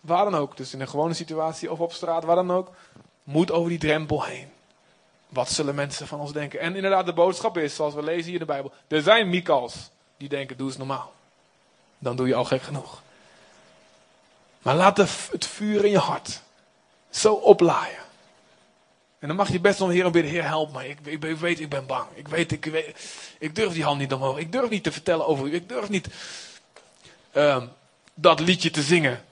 waar dan ook, dus in een gewone situatie of op straat, waar dan ook, moet over die drempel heen. Wat zullen mensen van ons denken? En inderdaad, de boodschap is, zoals we lezen hier in de Bijbel, er zijn Mikals die denken, doe eens normaal. Dan doe je al gek genoeg. Maar laat het vuur in je hart zo oplaaien. En dan mag je best wel Heer en bidden, Heer help me. Ik, ik, weet, ik ben bang. Ik weet, ik, weet, ik durf die hand niet omhoog. Ik durf niet te vertellen over u. Ik durf niet um, dat liedje te zingen.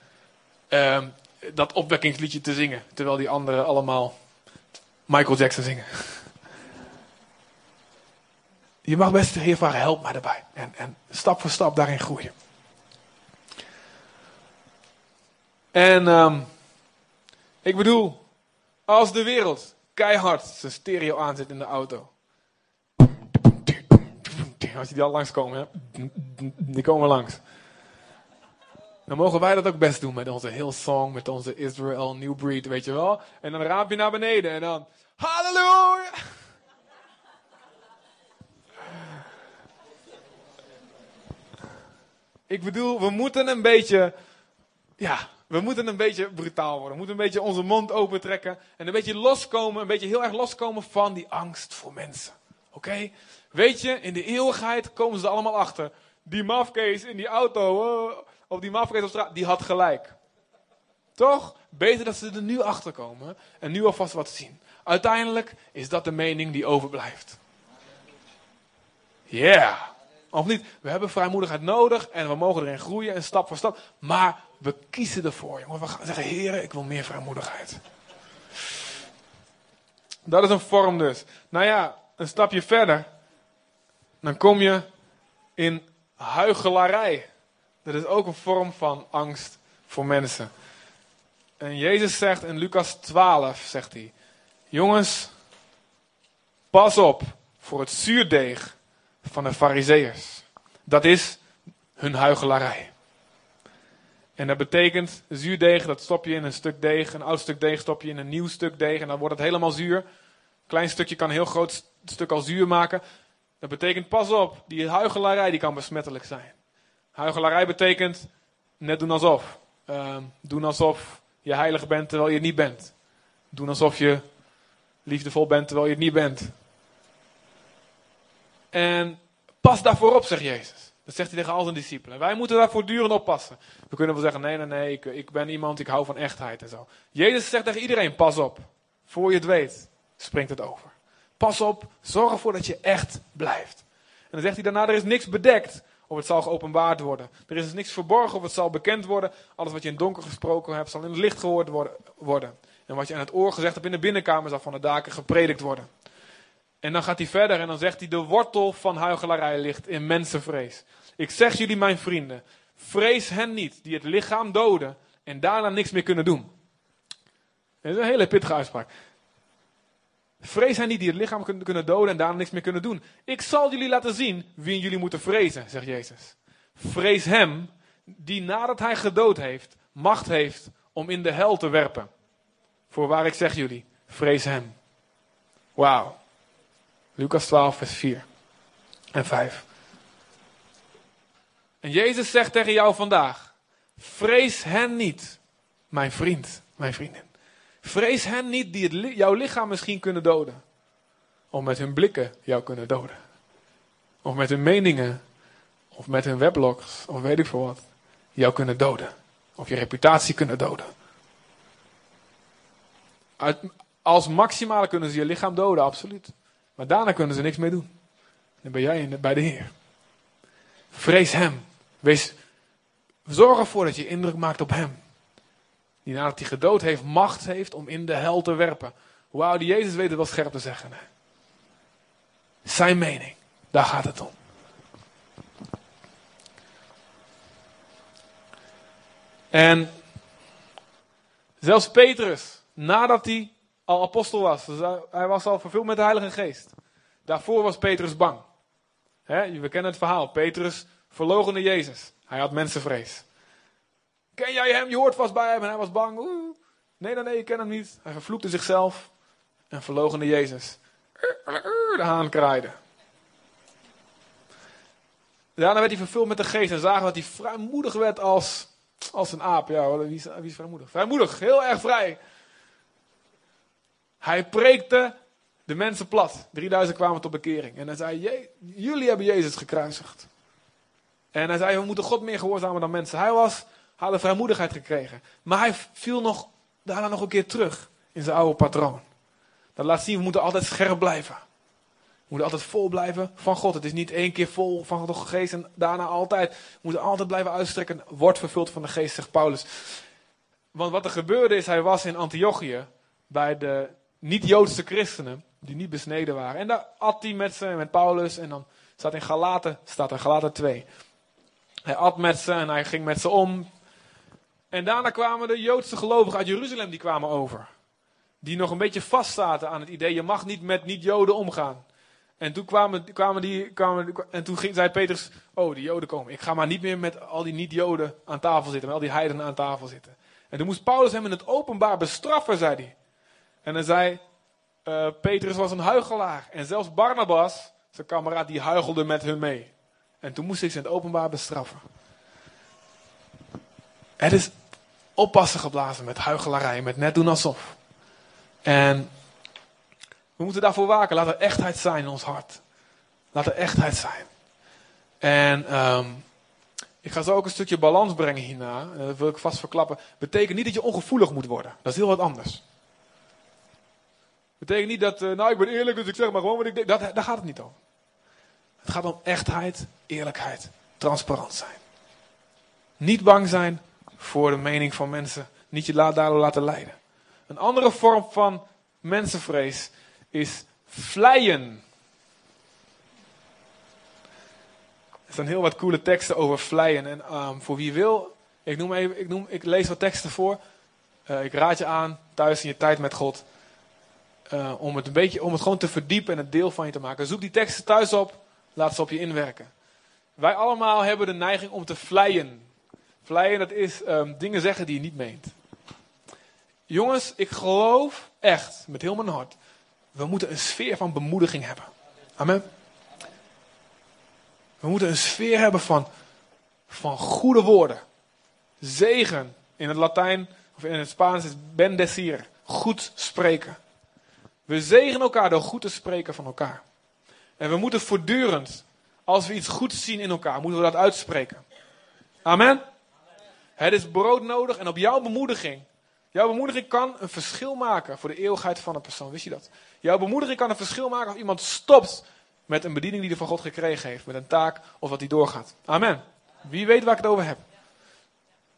Um, dat opwekkingsliedje te zingen. Terwijl die anderen allemaal Michael Jackson zingen. <laughs> Je mag best de Heer vragen, help mij daarbij. En, en stap voor stap daarin groeien. En um, ik bedoel, als de wereld keihard zijn stereo aanzet in de auto. Als die al langskomen, die komen langs. Dan mogen wij dat ook best doen met onze Hillsong, met onze Israel New Breed, weet je wel. En dan raap je naar beneden en dan, halleluja! Ik bedoel, we moeten een beetje, ja, we moeten een beetje brutaal worden. We moeten een beetje onze mond opentrekken. En een beetje loskomen, een beetje heel erg loskomen van die angst voor mensen. Oké? Weet je, in de eeuwigheid komen ze allemaal achter. Die mafkees in die auto, uh, of die mafkees op straat, die had gelijk. Toch? Beter dat ze er nu achter komen en nu alvast wat zien. Uiteindelijk is dat de mening die overblijft. Yeah. Of niet? We hebben vrijmoedigheid nodig en we mogen erin groeien en stap voor stap. Maar we kiezen ervoor, jongen. We gaan zeggen, heren, ik wil meer vrijmoedigheid. Dat is een vorm dus. Nou ja, een stapje verder. Dan kom je in huigelarij. Dat is ook een vorm van angst voor mensen. En Jezus zegt in Lucas 12, zegt hij. Jongens, pas op voor het zuurdeeg van de fariseërs. Dat is hun huigelarij. En dat betekent zuurdeeg, dat stop je in een stuk deeg. Een oud stuk deeg stop je in een nieuw stuk deeg. En dan wordt het helemaal zuur. Een klein stukje kan een heel groot stuk al zuur maken. Dat betekent, pas op, die huigelarij die kan besmettelijk zijn. Huigelarij betekent net doen alsof. Uh, doen alsof je heilig bent terwijl je het niet bent. Doen alsof je liefdevol bent terwijl je het niet bent. En pas daarvoor op, zegt Jezus. Dat zegt hij tegen al zijn discipelen. Wij moeten daar voortdurend oppassen. We kunnen wel zeggen, nee, nee, nee, ik, ik ben iemand, ik hou van echtheid en zo. Jezus zegt tegen iedereen, pas op. Voor je het weet, springt het over. Pas op, zorg ervoor dat je echt blijft. En dan zegt hij daarna, er is niks bedekt of het zal geopenbaard worden. Er is dus niks verborgen of het zal bekend worden. Alles wat je in het donker gesproken hebt, zal in het licht gehoord worden. En wat je aan het oor gezegd hebt in de binnenkamer, zal van de daken gepredikt worden. En dan gaat hij verder en dan zegt hij, de wortel van huigelarij ligt in mensenvrees. Ik zeg jullie, mijn vrienden, vrees hen niet die het lichaam doden en daarna niks meer kunnen doen. Dat is een hele pittige uitspraak. Vrees hen niet die het lichaam kunnen doden en daarna niks meer kunnen doen. Ik zal jullie laten zien wie jullie moeten vrezen, zegt Jezus. Vrees hem die nadat hij gedood heeft, macht heeft om in de hel te werpen. Voorwaar ik zeg jullie, vrees hem. Wauw. Lucas 12, vers 4 en 5. En Jezus zegt tegen jou vandaag: vrees hen niet, mijn vriend, mijn vriendin. Vrees hen niet die jouw lichaam misschien kunnen doden. Of met hun blikken jou kunnen doden. Of met hun meningen. Of met hun weblogs. Of weet ik veel wat. Jou kunnen doden. Of je reputatie kunnen doden. als maximale kunnen ze je lichaam doden, absoluut. Maar daarna kunnen ze niks meer doen. Dan ben jij bij de Heer. Vrees Hem. Wees, zorg ervoor dat je indruk maakt op Hem. Die nadat hij gedood heeft, macht heeft om in de hel te werpen. Wauw, die Jezus weet het wel scherp te zeggen. Zijn mening, daar gaat het om. En zelfs Petrus, nadat hij al apostel was, dus hij was al vervuld met de Heilige Geest. Daarvoor was Petrus bang. we kennen het verhaal. Petrus verlogende Jezus. Hij had mensenvrees. Ken jij hem? Je hoort vast bij hem. En hij was bang. Nee, nee, nee, ik ken hem niet. Hij vervloekte zichzelf en verlogende Jezus. De haan kraaide. Daarna werd hij vervuld met de geest en zagen dat hij vrijmoedig werd als, als een aap. Ja, wie is, wie is vrijmoedig? Vrijmoedig, heel erg vrij. Hij preekte de mensen plat. 3000 kwamen tot bekering. En hij zei, jullie hebben Jezus gekruisigd. En hij zei, we moeten God meer gehoorzamen dan mensen. Hij was, had de vrijmoedigheid gekregen. Maar hij viel nog, daarna nog een keer terug in zijn oude patroon. Dat laat zien, we moeten altijd scherp blijven. We moeten altijd vol blijven van God. Het is niet één keer vol van de geest en daarna altijd. We moeten altijd blijven uitstrekken. Wordt vervuld van de geest, zegt Paulus. Want wat er gebeurde is, hij was in Antiochië bij de niet-Joodse christenen, die niet besneden waren. En daar at hij met ze, met Paulus. En dan staat in Galaten, staat er Galaten 2. Hij at met ze en hij ging met ze om. En daarna kwamen de Joodse gelovigen uit Jeruzalem, die kwamen over. Die nog een beetje vastzaten aan het idee, je mag niet met niet-Joden omgaan. En toen kwamen, kwamen die, kwamen, en toen ging, zei Petrus, oh die Joden komen. Ik ga maar niet meer met al die niet-Joden aan tafel zitten, met al die heidenen aan tafel zitten. En toen moest Paulus hem in het openbaar bestraffen, zei hij. En dan zei, uh, Petrus was een huigelaar. En zelfs Barnabas, zijn kameraad, die huigelde met hun mee. En toen moest hij ze in het openbaar bestraffen. Het is oppassen geblazen met huigelarij, met net doen alsof. En we moeten daarvoor waken. Laat er echtheid zijn in ons hart. Laat er echtheid zijn. En um, ik ga zo ook een stukje balans brengen hierna. Dat wil ik vast verklappen. Betekent niet dat je ongevoelig moet worden. Dat is heel wat anders. Betekent niet dat, uh, nou ik ben eerlijk, dus ik zeg maar gewoon wat ik denk. Dat, daar gaat het niet om. Het gaat om echtheid, eerlijkheid, transparant zijn. Niet bang zijn voor de mening van mensen. Niet je daardoor laten leiden. Een andere vorm van mensenvrees is vleien. Er staan heel wat coole teksten over vleien. En um, voor wie wil, ik, noem even, ik, noem, ik lees wat teksten voor. Uh, ik raad je aan, thuis in je tijd met God. Uh, om het een beetje, om het gewoon te verdiepen en het deel van je te maken. Zoek die teksten thuis op, laat ze op je inwerken. Wij allemaal hebben de neiging om te vleien. Vleien, dat is um, dingen zeggen die je niet meent. Jongens, ik geloof echt, met heel mijn hart, we moeten een sfeer van bemoediging hebben. Amen. We moeten een sfeer hebben van, van goede woorden. Zegen. In het Latijn of in het Spaans is bendecir. Goed spreken. We zegenen elkaar door goed te spreken van elkaar. En we moeten voortdurend, als we iets goeds zien in elkaar, moeten we dat uitspreken. Amen. Het is brood nodig en op jouw bemoediging. Jouw bemoediging kan een verschil maken voor de eeuwigheid van een persoon. Wist je dat? Jouw bemoediging kan een verschil maken als iemand stopt met een bediening die hij van God gekregen heeft. Met een taak of wat hij doorgaat. Amen. Wie weet waar ik het over heb.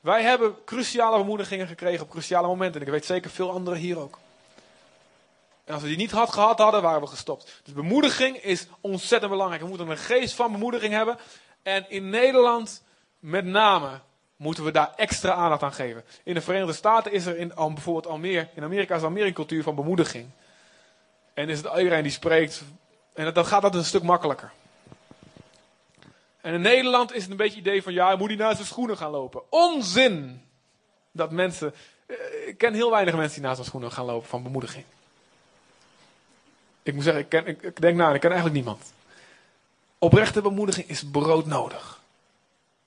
Wij hebben cruciale bemoedigingen gekregen op cruciale momenten. En ik weet zeker veel anderen hier ook. En als we die niet had gehad hadden, waren we gestopt. Dus bemoediging is ontzettend belangrijk. We moeten een geest van bemoediging hebben. En in Nederland met name moeten we daar extra aandacht aan geven. In de Verenigde Staten is er in, bijvoorbeeld meer, in Amerika is meer een cultuur van bemoediging. En is het iedereen die spreekt. En dan gaat dat een stuk makkelijker. En in Nederland is het een beetje het idee van, ja, moet hij naast zijn schoenen gaan lopen. Onzin! Dat mensen, eh, ik ken heel weinig mensen die naast zijn schoenen gaan lopen van bemoediging. Ik moet zeggen, ik, denk nou, ik ken eigenlijk niemand. Oprechte bemoediging is broodnodig.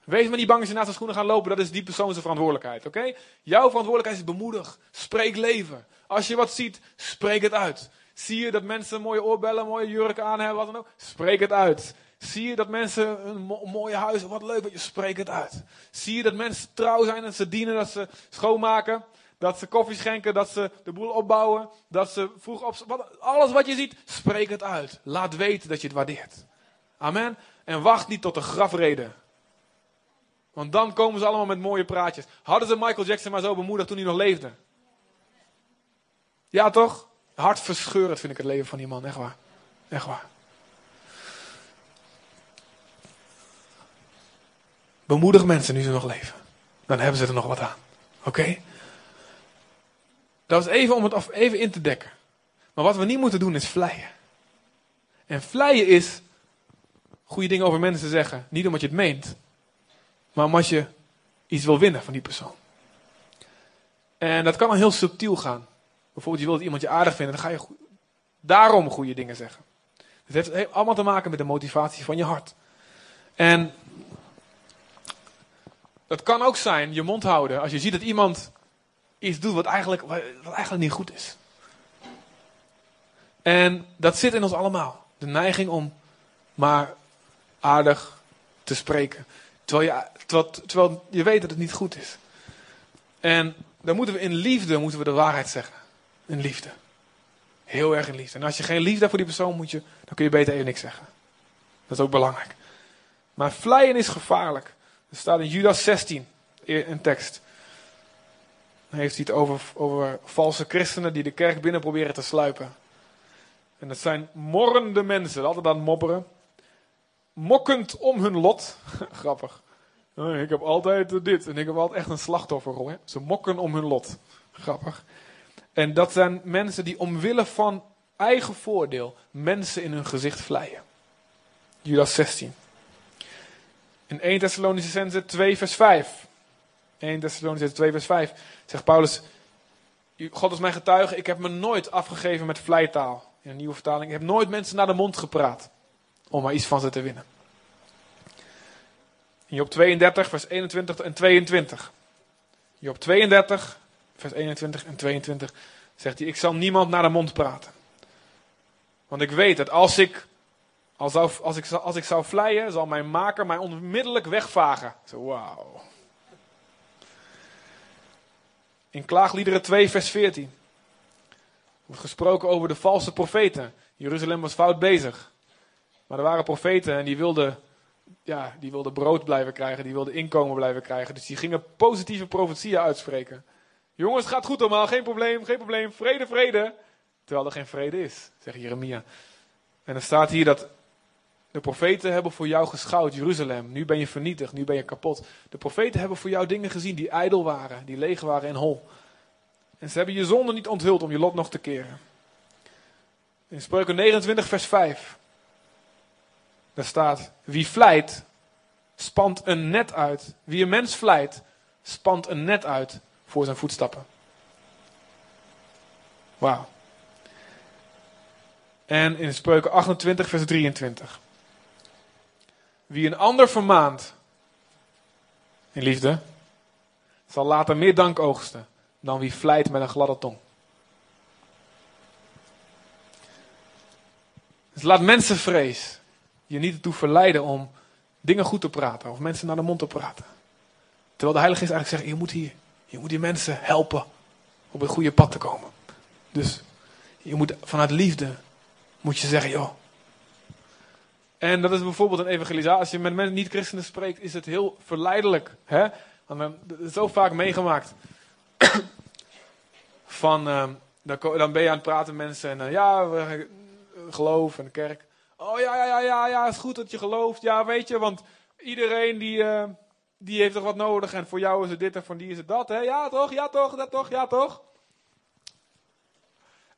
Wees maar niet bang als je naast de schoenen gaat lopen, dat is die persoon zijn verantwoordelijkheid, oké? Jouw verantwoordelijkheid is bemoedig. Spreek leven. Als je wat ziet, spreek het uit. Zie je dat mensen mooie oorbellen, mooie jurken aan hebben, wat dan ook? Spreek het uit. Zie je dat mensen een mooie huis, wat leuk, je spreek het uit. Zie je dat mensen trouw zijn, dat ze dienen, dat ze schoonmaken, dat ze koffie schenken, dat ze de boel opbouwen, dat ze vroeg op... Alles wat je ziet, spreek het uit. Laat weten dat je het waardeert. Amen. En wacht niet tot de grafreden. Want dan komen ze allemaal met mooie praatjes. Hadden ze Michael Jackson maar zo bemoedigd toen hij nog leefde? Ja, toch? Hartverscheurend vind ik het leven van die man, echt waar. Echt waar. Bemoedig mensen nu ze nog leven. Dan hebben ze er nog wat aan. Oké? Dat is even om het even in te dekken. Maar wat we niet moeten doen is vleien. En vleien is goede dingen over mensen zeggen. Niet omdat je het meent, maar omdat je iets wil winnen van die persoon. En dat kan dan heel subtiel gaan. Bijvoorbeeld, je wilt iemand je aardig vinden, dan ga je daarom goede dingen zeggen. Het heeft allemaal te maken met de motivatie van je hart. En dat kan ook zijn je mond houden als je ziet dat iemand iets doet wat eigenlijk, wat eigenlijk niet goed is. En dat zit in ons allemaal. De neiging om maar aardig te spreken. Terwijl je, terwijl, terwijl je weet dat het niet goed is. En dan moeten we in liefde moeten we de waarheid zeggen. In liefde. Heel erg in liefde. En als je geen liefde hebt voor die persoon, moet je, dan kun je beter even niks zeggen. Dat is ook belangrijk. Maar vleien is gevaarlijk. Er staat in Judas 16 een tekst. Dan heeft hij het over, over valse christenen die de kerk binnen proberen te sluipen. En dat zijn morrende mensen, altijd aan het mopperen. Mokkend om hun lot. <laughs> Grappig. Ik heb altijd dit en ik heb altijd echt een slachtofferrol. Hè? Ze mokken om hun lot. Grappig. En dat zijn mensen die omwille van eigen voordeel mensen in hun gezicht vleien. Judas 16. In 1 Thessalonicense 2 vers 5. 1 Thessalonicense 2 vers 5 zegt Paulus, God is mijn getuige, ik heb me nooit afgegeven met vleitaal. In een nieuwe vertaling, ik heb nooit mensen naar de mond gepraat om maar iets van ze te winnen. In Job 32 vers 21 en 22. Job 32 vers 21 en 22 zegt hij, ik zal niemand naar de mond praten. Want ik weet dat als ik als, als, ik, als ik zou vleien, zal mijn maker mij onmiddellijk wegvagen. Zo, wauw. In Klaagliederen 2, vers 14. Wordt gesproken over de valse profeten. Jeruzalem was fout bezig. Maar er waren profeten en die wilden, ja, die wilden brood blijven krijgen. Die wilden inkomen blijven krijgen. Dus die gingen positieve profetieën uitspreken. Jongens, gaat goed allemaal. Geen probleem, geen probleem. Vrede, vrede. Terwijl er geen vrede is, zegt Jeremia. En dan staat hier dat de profeten hebben voor jou geschouwd, Jeruzalem. Nu ben je vernietigd, nu ben je kapot. De profeten hebben voor jou dingen gezien die ijdel waren, die leeg waren en hol. En ze hebben je zonde niet onthuld om je lot nog te keren. In Spreuken 29, vers 5. Daar staat: Wie vlijt, spant een net uit. Wie een mens vlijt, spant een net uit voor zijn voetstappen. Wauw. En in Spreuken 28, vers 23. Wie een ander vermaant in liefde, zal later meer dank oogsten dan wie vlijt met een gladde tong. Dus laat mensenvrees je niet ertoe verleiden om dingen goed te praten of mensen naar de mond te praten. Terwijl de Heilige Geest eigenlijk zegt, je moet hier, je moet die mensen helpen op het goede pad te komen. Dus je moet vanuit liefde, moet je zeggen, joh, en dat is bijvoorbeeld een evangelisatie. Als je met mensen niet-christenen spreekt, is het heel verleidelijk. Hè? Zo vaak meegemaakt. <coughs> Van, uh, dan, ben je aan het praten met mensen en uh, ja, we, geloof en de kerk. Oh ja, ja, ja, ja, ja, het is goed dat je gelooft. Ja, weet je, want iedereen die, uh, die heeft toch wat nodig en voor jou is het dit en voor die is het dat. Hè? Ja toch, ja toch, dat toch, ja toch.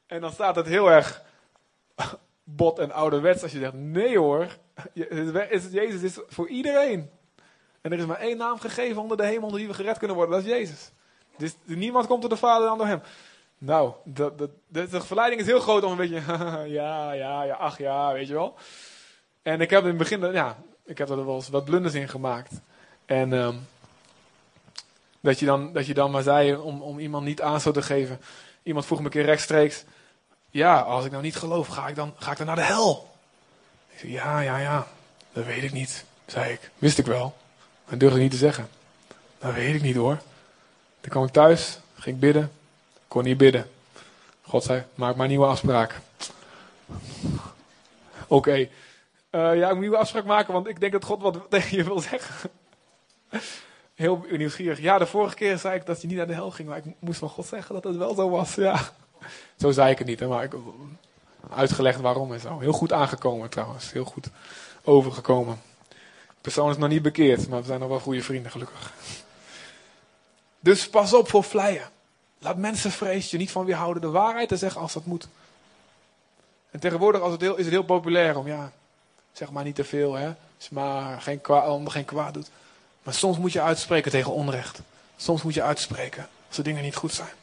En dan staat het heel erg bot en ouderwets als je zegt, nee hoor, Jezus is voor iedereen. En er is maar één naam gegeven onder de hemel onder wie we gered kunnen worden, dat is Jezus. Dus niemand komt tot de Vader dan door hem. Nou, de, de, de, verleiding is heel groot om een beetje, <laughs> ja, ja, ja, ach ja, weet je wel. En ik heb in het begin, ja, ik heb er wel eens wat blunders in gemaakt. En um, dat, je dan, dat je dan maar zei om, om iemand niet aan te geven. Iemand vroeg me een keer rechtstreeks, ja, als ik nou niet geloof, ga ik dan, ga ik dan naar de hel? Ik zei, ja, ja, ja, dat weet ik niet, zei ik. Wist ik wel, maar durfde niet te zeggen. Dat weet ik niet hoor. Toen kwam ik thuis, ging bidden, kon niet bidden. God zei, maak maar een nieuwe afspraak. Oké, eh, ja, ik moet een nieuwe afspraak maken, want ik denk dat God wat tegen je wil zeggen. Heel nieuwsgierig. Ja, de vorige keer zei ik dat je niet naar de hel ging, maar ik moest van God zeggen dat het wel zo was. Ja. Zo zei ik het niet, maar ik uitgelegd waarom en zo. Heel goed aangekomen trouwens, heel goed overgekomen. De persoon is nog niet bekeerd, maar we zijn nog wel goede vrienden gelukkig. Dus pas op voor vleien. Laat mensen vrees je niet van weerhouden de waarheid te zeggen als dat moet. En tegenwoordig als het is het heel populair om, ja, zeg maar niet te veel, hè. Maar geen kwaad, geen kwaad doet. Maar soms moet je uitspreken tegen onrecht. Soms moet je uitspreken als de dingen niet goed zijn.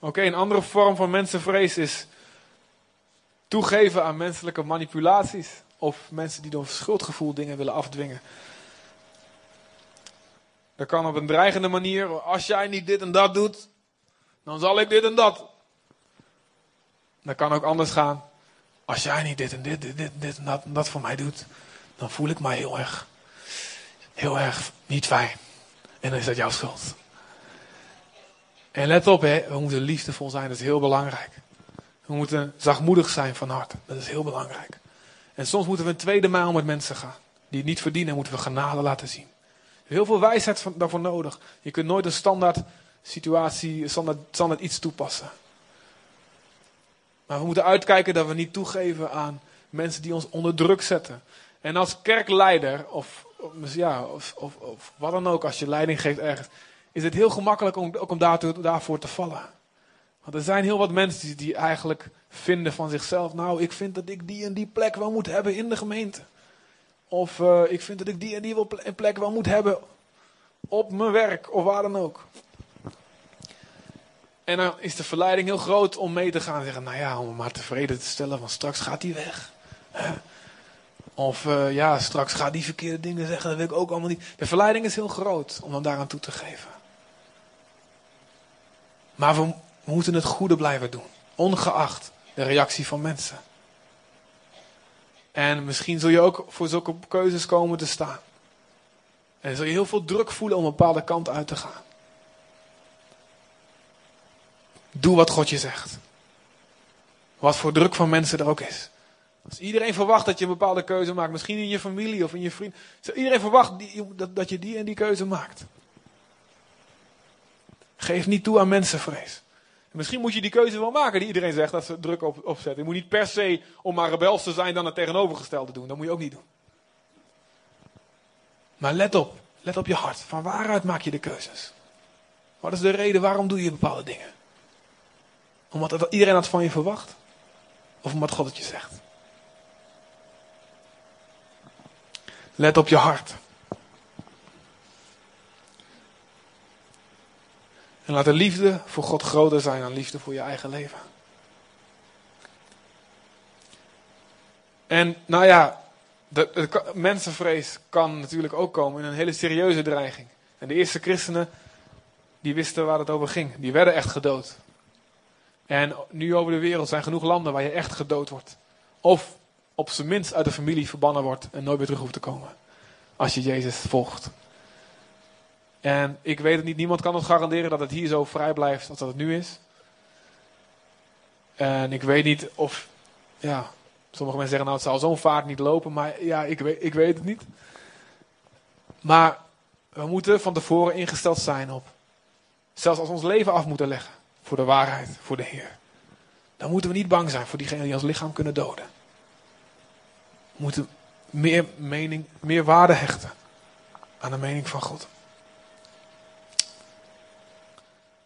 Oké, een andere vorm van mensenvrees is toegeven aan menselijke manipulaties. Of mensen die door schuldgevoel dingen willen afdwingen. Dat kan op een dreigende manier. Als jij niet dit en dat doet, dan zal ik dit en dat. Dat kan ook anders gaan. Als jij niet dit en dit, dit, dit, en dat en dat voor mij doet, dan voel ik mij heel erg, heel erg niet fijn. En dan is dat jouw schuld. En let op, we moeten liefdevol zijn, dat is heel belangrijk. We moeten zachtmoedig zijn van hart, dat is heel belangrijk. En soms moeten we een tweede mijl met mensen gaan. Die het niet verdienen, moeten we genade laten zien. Heel veel wijsheid daarvoor nodig. Je kunt nooit een standaard situatie, standaard, standaard iets toepassen. Maar we moeten uitkijken dat we niet toegeven aan mensen die ons onder druk zetten. En als kerkleider, of, ja, of, of, of wat dan ook, als je leiding geeft ergens, is het heel gemakkelijk om, om daartoe, daarvoor te vallen. Want er zijn heel wat mensen die, die eigenlijk vinden van zichzelf, nou, ik vind dat ik die en die plek wel moet hebben in de gemeente. Of uh, ik vind dat ik die en die plek wel moet hebben op mijn werk of waar dan ook. En dan is de verleiding heel groot om mee te gaan en zeggen, nou ja, om maar tevreden te stellen, want straks gaat hij weg. Of uh, ja, straks gaat die verkeerde dingen zeggen, dat wil ik ook allemaal niet. De verleiding is heel groot om hem daaraan toe te geven. Maar we, moeten het goede blijven doen, ongeacht de reactie van mensen. En misschien zul je ook voor zulke keuzes komen te staan. En zul je heel veel druk voelen om een bepaalde kant uit te gaan. Doe wat God je zegt. Wat voor druk van mensen er ook is. Als iedereen verwacht dat je een bepaalde keuze maakt, misschien in je familie of in je vriend. Iedereen verwacht dat je die en die keuze maakt. Geef niet toe aan mensenvrees. misschien moet je die keuze wel maken die iedereen zegt dat ze druk op, opzetten. Je moet niet per se om maar rebels te zijn dan het tegenovergestelde doen. Dat moet je ook niet doen. Maar let op. Let op je hart. Van waaruit maak je de keuzes? Wat is de reden waarom doe je bepaalde dingen? Omdat iedereen dat van je verwacht? Of omdat God het je zegt? Let op je hart. En laat de liefde voor God groter zijn dan liefde voor je eigen leven. En nou ja, de, de, mensenvrees kan natuurlijk ook komen in een hele serieuze dreiging. En de eerste christenen, die wisten waar het over ging. Die werden echt gedood. En nu over de wereld zijn genoeg landen waar je echt gedood wordt. Of op zijn minst uit de familie verbannen wordt en nooit meer terug hoeft te komen. Als je Jezus volgt. En ik weet het niet, niemand kan ons garanderen dat het hier zo vrij blijft als dat het nu is. En ik weet niet of, ja, sommige mensen zeggen nou het zal zo'n vaart niet lopen, maar ja, ik weet, ik weet het niet. Maar we moeten van tevoren ingesteld zijn op, zelfs als we ons leven af moeten leggen voor de waarheid, voor de Heer. Dan moeten we niet bang zijn voor diegenen die ons lichaam kunnen doden. We moeten meer mening, meer waarde hechten aan de mening van God.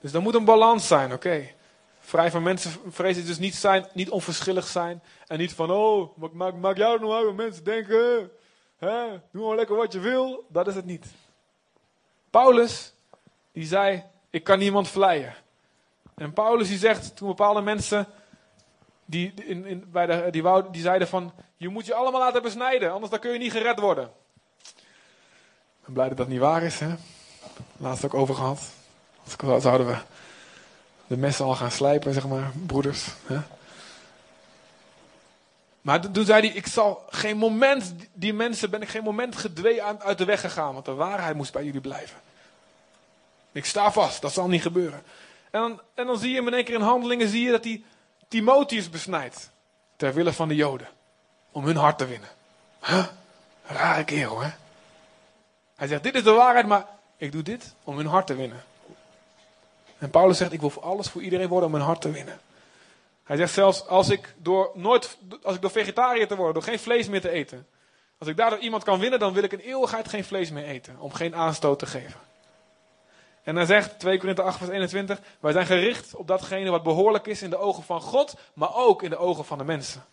Dus er moet een balans zijn, oké. Vrij van mensen vrezen dus niet zijn, niet onverschillig zijn. En niet van, oh, maak, maak, maak jou nou uit wat mensen denken. Hè? Doe maar lekker wat je wil. Dat is het niet. Paulus, die zei, ik kan niemand vleien. En Paulus die zegt, toen bepaalde mensen, die, in, in, bij de, die, wou, die zeiden van, je moet je allemaal laten besnijden, anders dan kun je niet gered worden. Ik ben blij dat dat niet waar is, hè. Laatst ook over gehad. Anders zouden we de messen al gaan slijpen, zeg maar, broeders. Hè? Maar toen zei hij, ik zal geen moment, die mensen ben ik geen moment gedwee uit de weg gegaan, want de waarheid moest bij jullie blijven. Ik sta vast, dat zal niet gebeuren. En dan, en dan zie je in één keer in handelingen, zie je dat hij Timotheus besnijdt. Ter wille van de Joden. Om hun hart te winnen. Huh? Rare kerel, hè? Hij zegt, dit is de waarheid, maar ik doe dit om hun hart te winnen. En Paulus zegt, ik wil voor alles voor iedereen worden om hun hart te winnen. Hij zegt zelfs, als ik door, nooit, als ik door vegetariër te worden, door geen vlees meer te eten. Als ik daardoor iemand kan winnen, dan wil ik in eeuwigheid geen vlees meer eten. Om geen aanstoot te geven. En hij zegt, 2 Korinthe 8 vers 21, wij zijn gericht op datgene wat behoorlijk is in de ogen van God, maar ook in de ogen van de mensen.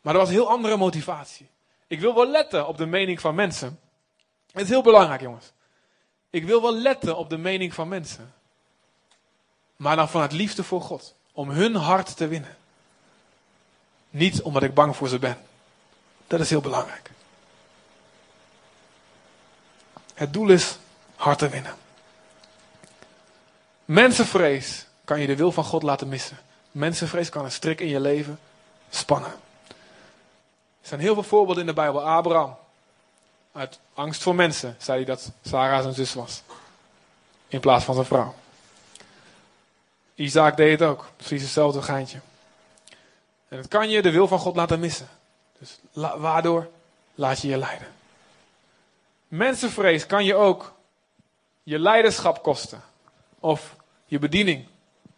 Maar er was een heel andere motivatie. Ik wil wel letten op de mening van mensen. Het is heel belangrijk, jongens. Ik wil wel letten op de mening van mensen. Maar dan vanuit liefde voor God. Om hun hart te winnen. Niet omdat ik bang voor ze ben. Dat is heel belangrijk. Het doel is harten winnen. Mensenvrees kan je de wil van God laten missen. Mensenvrees kan een strik in je leven spannen. Er zijn heel veel voorbeelden in de Bijbel. Abraham. Uit angst voor mensen zei hij dat Sarah zijn zus was. In plaats van zijn vrouw. Isaac deed het ook. Precies hetzelfde geintje. En het kan je de wil van God laten missen. Dus waardoor laat je je leiden. Mensenvrees kan je ook je leiderschap kosten. Of je bediening.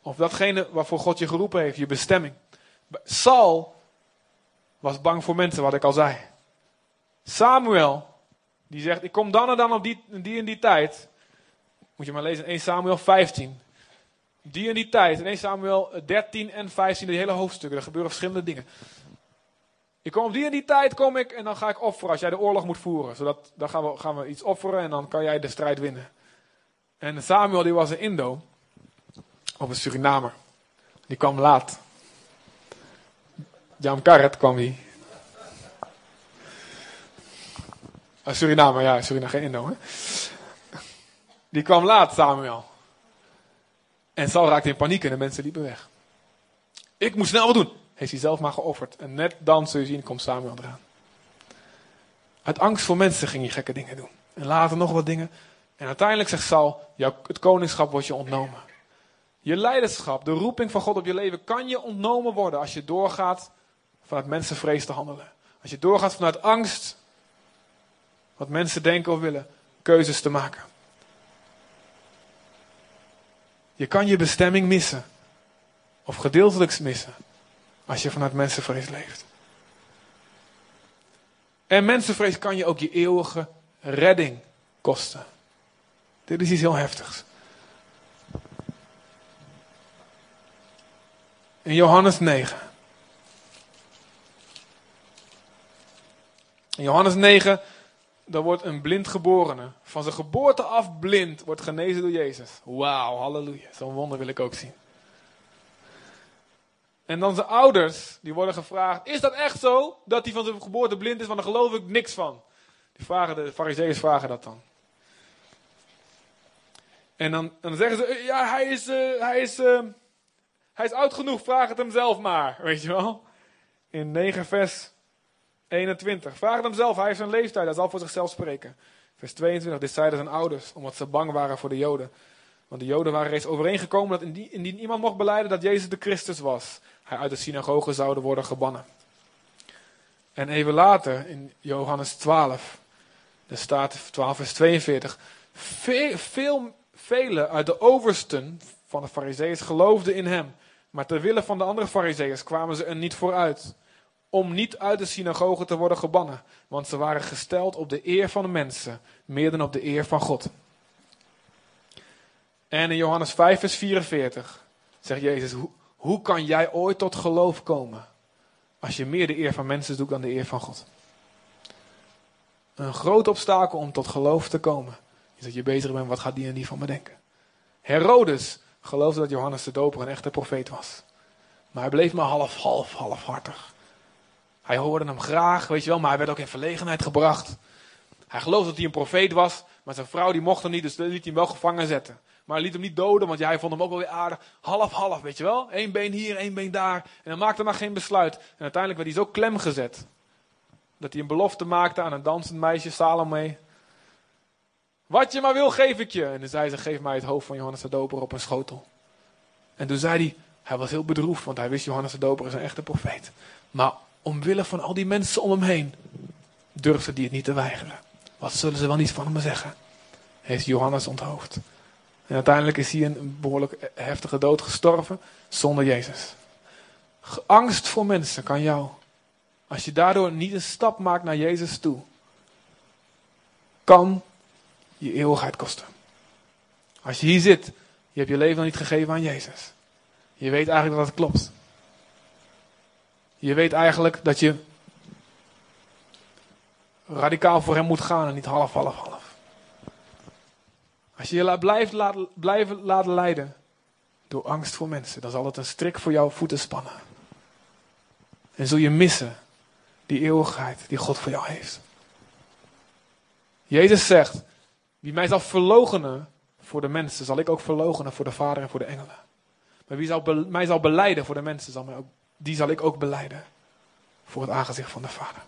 Of datgene waarvoor God je geroepen heeft, je bestemming. Saul was bang voor mensen, wat ik al zei. Samuel, die zegt, ik kom dan en dan op die, die en die tijd. Moet je maar lezen in 1 Samuel 15. Die en die tijd, in 1 Samuel 13 en 15, de hele hoofdstukken, er gebeuren verschillende dingen. Ik kom op die en die tijd kom ik en dan ga ik offeren als jij de oorlog moet voeren. Zodat, dan gaan we, gaan we iets offeren en dan kan jij de strijd winnen. En Samuel die was een Indo. Of een Surinamer. Die kwam laat. Jam Karet kwam die. Uh, Surinamer, ja, Suriname, geen Indo. Hè? Die kwam laat, Samuel. En Saul raakte in paniek en de mensen liepen weg. Ik moet snel wat doen. Heeft hij zelf maar geofferd. En net dan, zul je zien, komt Samuel eraan. Uit angst voor mensen ging hij gekke dingen doen. En later nog wat dingen. En uiteindelijk zegt Saul, jouw, het koningschap wordt je ontnomen. Je leiderschap, de roeping van God op je leven, kan je ontnomen worden als je doorgaat vanuit mensenvrees te handelen. Als je doorgaat vanuit angst, wat mensen denken of willen, keuzes te maken. Je kan je bestemming missen. Of gedeeltelijk missen. Als je vanuit mensenvrees leeft. En mensenvrees kan je ook je eeuwige redding kosten. Dit is iets heel heftigs. In Johannes 9. In Johannes 9, daar wordt een blind geborene, van zijn geboorte af blind, wordt genezen door Jezus. Wauw, halleluja. Zo'n wonder wil ik ook zien. En dan zijn ouders, die worden gevraagd, is dat echt zo, dat hij van zijn geboorte blind is? Want daar geloof ik niks van. Die vragen, de fariseeërs vragen dat dan. En dan, dan zeggen ze, eh, ja, hij is, uh, hij, is, uh, hij is oud genoeg, vraag het hem zelf maar. Weet je wel? In 9 vers 21. Vraag hem zelf, hij heeft zijn leeftijd, hij zal voor zichzelf spreken. Vers 22, dit zeiden zijn ouders, omdat ze bang waren voor de Joden. Want de Joden waren reeds overeengekomen dat indien, iemand mocht beleiden dat Jezus de Christus was, hij uit de synagoge zouden worden gebannen. En even later, in Johannes 12, er staat 12 vers 42, veel, Velen uit de oversten van de fariseeërs geloofden in hem. Maar ter wille van de andere fariseeërs kwamen ze er niet vooruit. Om niet uit de synagoge te worden gebannen. Want ze waren gesteld op de eer van de mensen. Meer dan op de eer van God. En in Johannes 5 vers 44 zegt Jezus. Hoe, kan jij ooit tot geloof komen? Als je meer de eer van mensen zoekt dan de eer van God. Een groot obstakel om tot geloof te komen is dat je bezig bent, wat gaat die en die van me denken. Herodes geloofde dat Johannes de Doper een echte profeet was. Maar hij bleef maar half, half, halfhartig. Hij hoorde hem graag, weet je wel, maar hij werd ook in verlegenheid gebracht. Hij geloofde dat hij een profeet was, maar zijn vrouw die mocht hem niet, dus liet hij hem wel gevangen zetten. Maar hij liet hem niet doden, want hij vond hem ook wel weer aardig. Half, half, weet je wel. Eén been hier, één been daar. En hij maakte maar geen besluit. En uiteindelijk werd hij zo klem gezet. Dat hij een belofte maakte aan een dansend meisje, Salome. Wat je maar wil, geef ik je. En toen zei ze, geef mij het hoofd van Johannes de Doper op een schotel. En toen zei hij, hij was heel bedroefd, want hij wist Johannes de Doper is een echte profeet. Maar omwille van al die mensen om hem heen, durfde hij het niet te weigeren. Wat zullen ze wel niet van hem zeggen? Heeft Johannes onthoofd. En uiteindelijk is hij een behoorlijk heftige dood gestorven zonder Jezus. Angst voor mensen kan jou, als je daardoor niet een stap maakt naar Jezus toe, kan je eeuwigheid kosten. Als je hier zit, je hebt je leven nog niet gegeven aan Jezus. Je weet eigenlijk dat het klopt. Je weet eigenlijk dat je radicaal voor hem moet gaan en niet half, half, half. Als je je laat, blijft laten, blijven laten leiden door angst voor mensen, dan zal het een strik voor jouw voeten spannen. En zul je missen die eeuwigheid die God voor jou heeft. Jezus zegt, wie mij zal verlogenen voor de mensen, zal ik ook verlogenen voor de Vader en voor de engelen. Maar wie zal mij zal beleiden voor de mensen, zal mij ook, die zal ik ook beleiden voor het aangezicht van de Vader.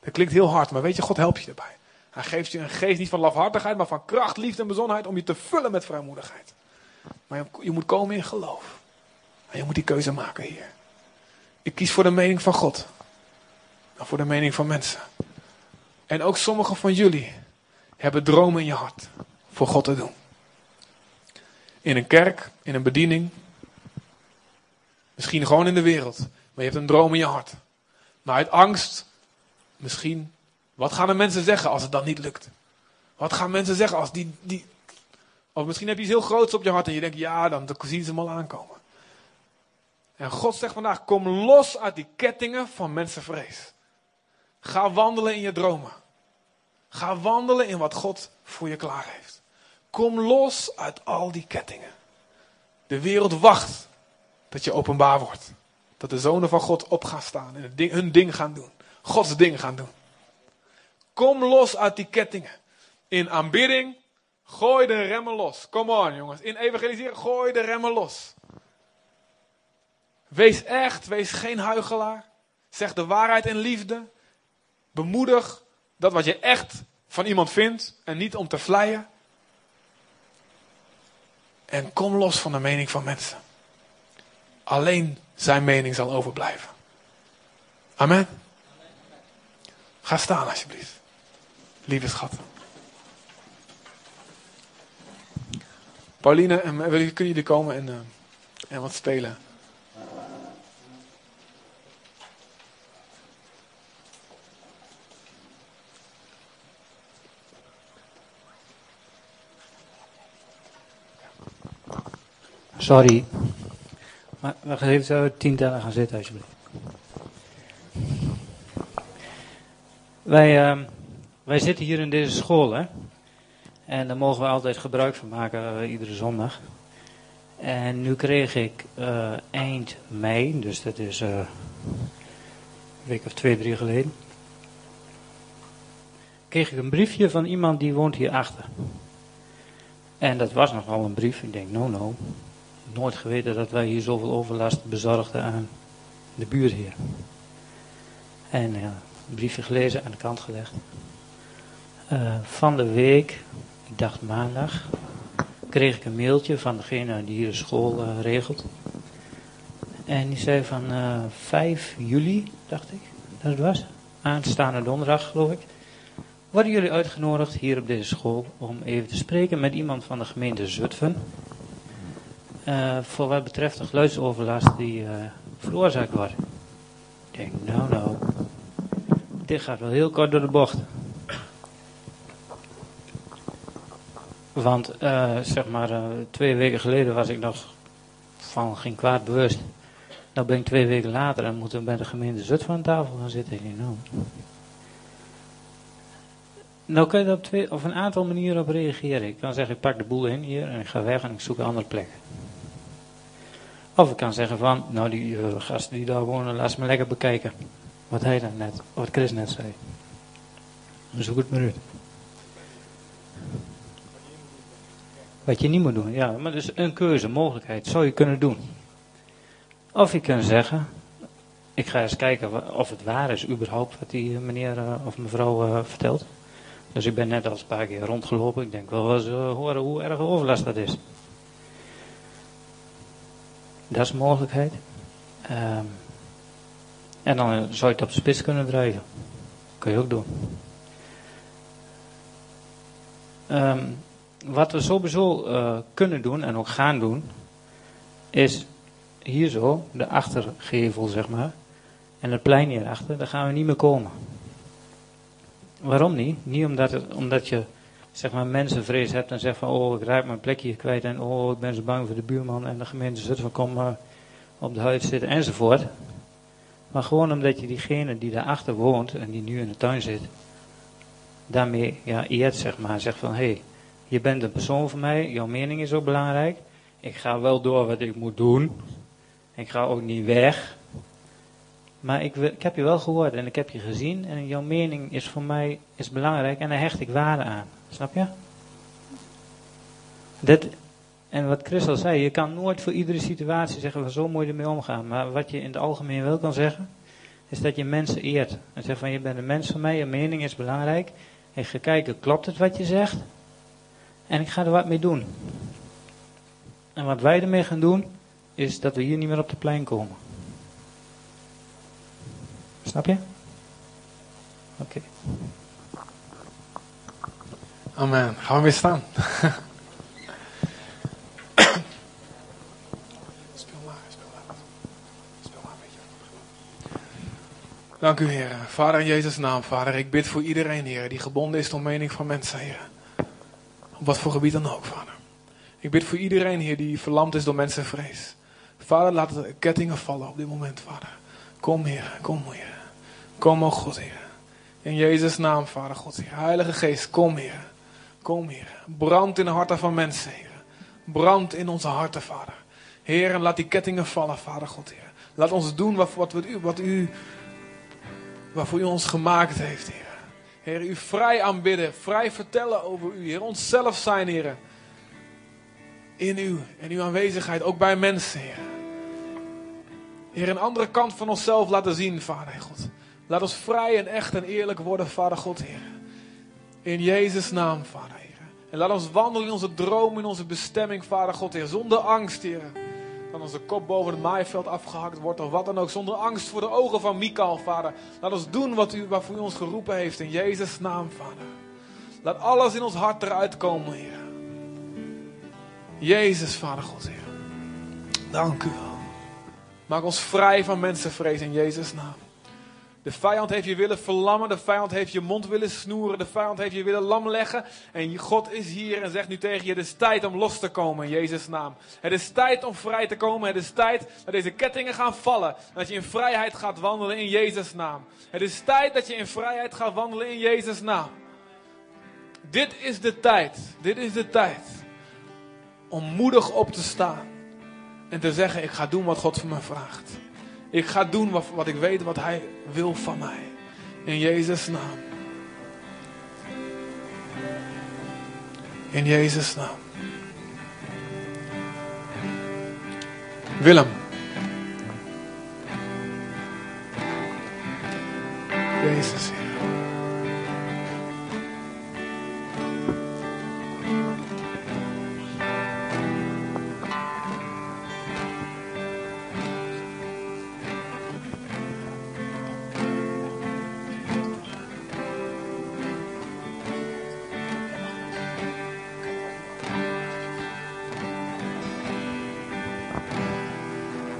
Dat klinkt heel hard, maar weet je, God helpt je erbij. Hij geeft je een geest niet van lafhartigheid, maar van kracht, liefde en bezonnenheid om je te vullen met vrijmoedigheid. Maar je, je moet komen in geloof. En je moet die keuze maken hier. Ik kies voor de mening van God. Dan voor de mening van mensen. En ook sommigen van jullie hebben dromen in je hart voor God te doen. In een kerk, in een bediening. Misschien gewoon in de wereld. Maar je hebt een droom in je hart. Maar uit angst, misschien, wat gaan de mensen zeggen als het dan niet lukt? Wat gaan mensen zeggen als die, die of misschien heb je iets heel groots op je hart en je denkt, ja, dan, dan zien ze hem al aankomen. En God zegt vandaag, kom los uit die kettingen van mensenvrees. Ga wandelen in je dromen. Ga wandelen in wat God voor je klaar heeft. Kom los uit al die kettingen. De wereld wacht dat je openbaar wordt. Dat de zonen van God op gaan staan en hun ding gaan doen. Gods ding gaan doen. Kom los uit die kettingen. In aanbidding, gooi de remmen los. Come on jongens. In evangeliseren, gooi de remmen los. Wees echt, wees geen huigelaar. Zeg de waarheid in liefde. Bemoedig dat wat je echt van iemand vindt en niet om te vleien. En kom los van de mening van mensen. Alleen zijn mening zal overblijven. Amen. Ga staan alsjeblieft. Lieve schat. Pauline, kunnen jullie komen en, uh, en wat spelen? Sorry. Maar we even zo tien tellen gaan zitten alsjeblieft. Wij, uh, wij zitten hier in deze school hè. En daar mogen we altijd gebruik van maken, uh, iedere zondag. En nu kreeg ik uh, eind mei, dus dat is uh, een week of twee, drie geleden. Kreeg ik een briefje van iemand die woont hier achter. En dat was nogal een brief. Ik denk, no, no nooit geweten dat wij hier zoveel overlast bezorgden aan de buurt hier. En ja, briefje gelezen, aan de kant gelegd. Uh, van de week, ik dacht maandag, kreeg ik een mailtje van degene die hier de school uh, regelt. En die zei van uh, eh, 5 juli, dacht ik, dat het was. Aanstaande donderdag, geloof ik. Worden jullie uitgenodigd hier op deze school om even te spreken met iemand van de gemeente Zutphen uh, voor wat betreft de geluidsoverlast die uh, veroorzaakt wordt. Ik denk, nou nou, dit gaat wel heel kort door de bocht. Want uh, zeg maar twee weken geleden was ik nog van geen kwaad bewust. Nou ben ik twee weken later en moeten we bij de gemeente Zutphen aan tafel gaan zitten. Ik denk, nou, nou kun je er op, twee, op een aantal manieren op reageren. Ik kan zeggen, ik pak de boel in hier en ik ga weg en ik zoek een andere plek. Of ik kan zeggen van, nou die uh, gasten die daar wonen, laat ze me lekker bekijken. Wat hij dan net, wat Chris net zei. Zoek het maar uit. Wat je niet moet doen, ja, maar dus een keuze, mogelijkheid, zou je kunnen doen. Of je kunt zeggen, ik ga eens kijken of het waar is überhaupt wat die meneer uh, of mevrouw uh, vertelt. Dus ik ben net al een paar keer rondgelopen, ik denk wel eens horen hoe erg overlast dat is. Dat is een mogelijkheid. Um, en dan zou je het op de spits kunnen drijven. Kun je ook doen. Um, wat we sowieso uh, kunnen doen en ook gaan doen, is hier zo, de achtergevel zeg maar, en het plein hierachter, daar gaan we niet meer komen. Waarom niet? Niet omdat, het, omdat je zeg maar mensenvrees hebt en zegt van oh ik raak mijn plekje kwijt en oh ik ben zo bang voor de buurman en de gemeente Zutphen kom maar op de huid zitten enzovoort. Maar gewoon omdat je diegene die daarachter woont en die nu in de tuin zit, daarmee ja, eert, zeg maar. Zegt van, hé, hey, je bent een persoon voor mij, jouw mening is ook belangrijk. Ik ga wel door wat ik moet doen. Ik ga ook niet weg. Maar ik, ik heb je wel gehoord en ik heb je gezien en jouw mening is voor mij is belangrijk en daar hecht ik waarde aan. Snap je? Dat, en wat Chris al zei, je kan nooit voor iedere situatie zeggen van zo je ermee omgaan. Maar wat je in het algemeen wel kan zeggen, is dat je mensen eert. En zegt van je bent een mens van mij, je mening is belangrijk. Ik ga kijken, klopt het wat je zegt? En ik ga er wat mee doen. En wat wij ermee gaan doen, is dat we hier niet meer op de plein komen. Snap je? Oké. Amen. Gaan we weer staan. speel maar, speel maar. Speel maar een beetje. Dank u, Heer. Vader in Jezus' naam, Vader. Ik bid voor iedereen, Heer, die gebonden is door mening van mensen, Heer. Op wat voor gebied dan ook, Vader. Ik bid voor iedereen, Heer, die verlamd is door mensenvrees. Vader, laat de kettingen vallen op dit moment, Vader. Kom, Heer. Kom, Heer. Kom, o God, Heer. In Jezus' naam, Vader God, Heer. Heilige Geest, kom, Heer. Kom, Heer. Brand in de harten van mensen, Heer. Brand in onze harten, Vader. Heer, en laat die kettingen vallen, Vader God, Heer. Laat ons doen wat, wat, wat, u, wat u, waarvoor u ons gemaakt heeft, Heer. Heer, u vrij aanbidden, vrij vertellen over u, Heer. Onszelf zijn, Heer. In u en uw aanwezigheid, ook bij mensen, Heer. Heer, een andere kant van onszelf laten zien, Vader God. Laat ons vrij en echt en eerlijk worden, Vader God, Heer. In Jezus' naam, Vader, Heer. En laat ons wandelen in onze droom, in onze bestemming, Vader God, Heer. Zonder angst, Heer. Dat onze kop boven het maaiveld afgehakt wordt of wat dan ook. Zonder angst voor de ogen van Mikael, Vader. Laat ons doen wat u, waarvoor u ons geroepen heeft. In Jezus' naam, Vader. Laat alles in ons hart eruit komen, Heer. Jezus, Vader God, Heer. Dank u wel. Maak ons vrij van mensenvrees in Jezus' naam. De vijand heeft je willen verlammen. De vijand heeft je mond willen snoeren. De vijand heeft je willen lam leggen. En God is hier en zegt nu tegen je: Het is tijd om los te komen in Jezus' naam. Het is tijd om vrij te komen. Het is tijd dat deze kettingen gaan vallen. Dat je in vrijheid gaat wandelen in Jezus' naam. Het is tijd dat je in vrijheid gaat wandelen in Jezus' naam. Dit is de tijd. Dit is de tijd. Om moedig op te staan. En te zeggen: Ik ga doen wat God van me vraagt. Ik ga doen wat, wat ik weet wat Hij wil van mij. In Jezus' naam. In Jezus' naam. Willem. Jezus,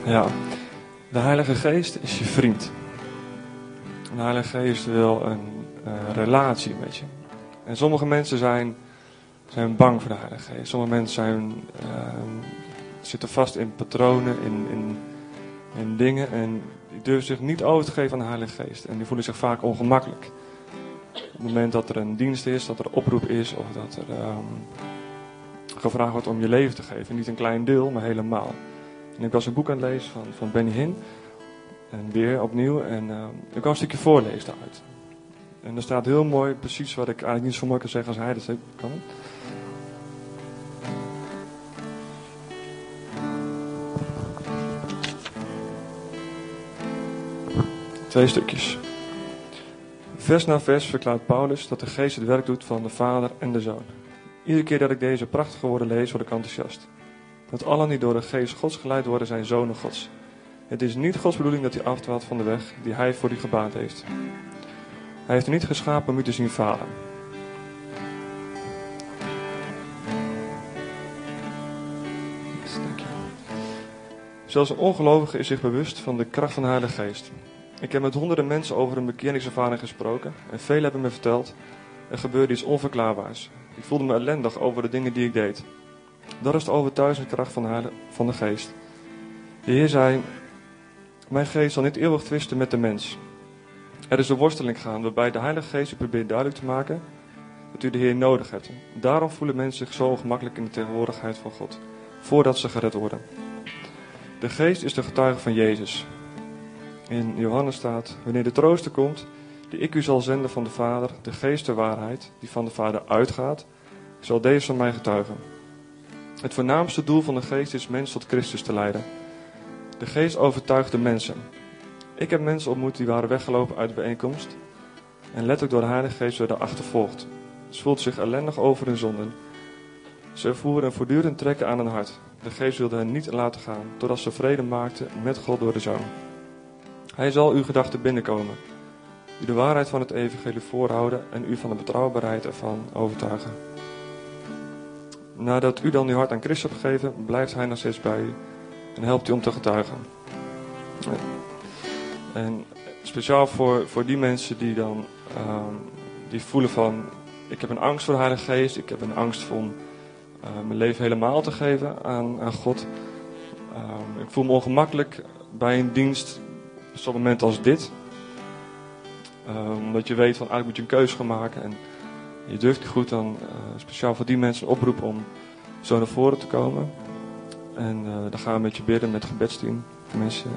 Ja, de Heilige Geest is je vriend. De Heilige Geest wil een uh, relatie met je. En sommige mensen zijn, zijn bang voor de Heilige Geest. Sommige mensen zijn, uh, zitten vast in patronen, in, in, in dingen. En die durven zich niet over te geven aan de Heilige Geest. En die voelen zich vaak ongemakkelijk. Op het moment dat er een dienst is, dat er oproep is, of dat er um, gevraagd wordt om je leven te geven. Niet een klein deel, maar helemaal. En ik was een boek aan het lezen van, van Benny Hinn. En weer opnieuw. En uh, ik kan een stukje voorlezen daaruit. En er staat heel mooi, precies wat ik eigenlijk niet zo mooi kan zeggen als hij dat kan. Twee stukjes. Vers na vers verklaart Paulus dat de geest het werk doet van de vader en de zoon. Iedere keer dat ik deze prachtige woorden lees, word ik enthousiast. Dat allen die door de geest Gods geleid worden, zijn zonen Gods. Het is niet Gods bedoeling dat hij afdwaalt van de weg die hij voor u gebaand heeft. Hij heeft u niet geschapen om u te zien falen. Zelfs een ongelovige is zich bewust van de kracht van de Heilige Geest. Ik heb met honderden mensen over een bekendingservaring gesproken en velen hebben me verteld: er gebeurde iets onverklaarbaars. Ik voelde me ellendig over de dingen die ik deed. Dat is de overtuigende kracht van de, van de geest. De Heer zei: Mijn geest zal niet eeuwig twisten met de mens. Er is een worsteling gaan waarbij de Heilige Geest u probeert duidelijk te maken dat u de Heer nodig hebt. Daarom voelen mensen zich zo ongemakkelijk in de tegenwoordigheid van God, voordat ze gered worden. De Geest is de getuige van Jezus. In Johannes staat, wanneer de trooster komt, die ik u zal zenden van de Vader, de Geest der waarheid, die van de Vader uitgaat, zal deze van mij getuigen. Het voornaamste doel van de Geest is mensen tot Christus te leiden. De Geest overtuigt de mensen. Ik heb mensen ontmoet die waren weggelopen uit de bijeenkomst en letterlijk door de Heilige Geest werden achtervolgd. Ze voelden zich ellendig over hun zonden. Ze voeren een voortdurend trekken aan hun hart. De Geest wilde hen niet laten gaan, totdat ze vrede maakten met God door de Zoon. Hij zal uw gedachten binnenkomen, u de waarheid van het evangelie voorhouden en u van de betrouwbaarheid ervan overtuigen. Nadat u dan uw hart aan Christus hebt gegeven, blijft hij nog steeds bij u en helpt u om te getuigen. En speciaal voor, voor die mensen die dan um, die voelen van, ik heb een angst voor de Heilige Geest, ik heb een angst om uh, mijn leven helemaal te geven aan, aan God. Um, ik voel me ongemakkelijk bij een dienst, zo'n moment als dit. Um, omdat je weet van, eigenlijk moet je een keuze gaan maken en je durft goed, dan uh, speciaal voor die mensen oproep om zo naar voren te komen. En uh, dan gaan we met je bidden met het gebedsteam. Mensen.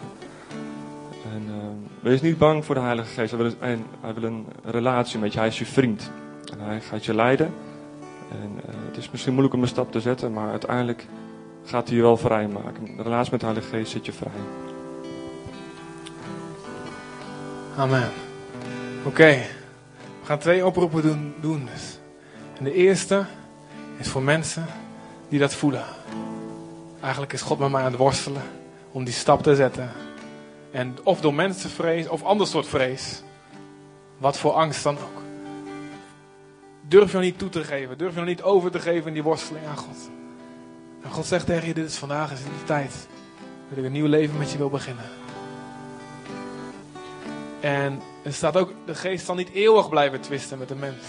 En uh, wees niet bang voor de Heilige Geest. Hij wil, een, een relatie met je. Hij is je vriend. En hij gaat je leiden. En het is misschien moeilijk om een stap te zetten, maar uiteindelijk gaat hij je wel vrij maken. De relatie met de Heilige Geest zit je vrij. Amen. Oké. Gaan twee oproepen doen, doen dus. En de eerste is voor mensen die dat voelen. Eigenlijk is God met mij aan het worstelen om die stap te zetten. En of door mensenvrees of ander soort vrees. Wat voor angst dan ook. Durf je niet toe te geven. Durf je nog niet over te geven in die worsteling aan God. En God zegt tegen je, dit is vandaag, is de tijd. Dat ik een nieuw leven met je wil beginnen. En er staat ook, de geest zal niet eeuwig blijven twisten met de mens.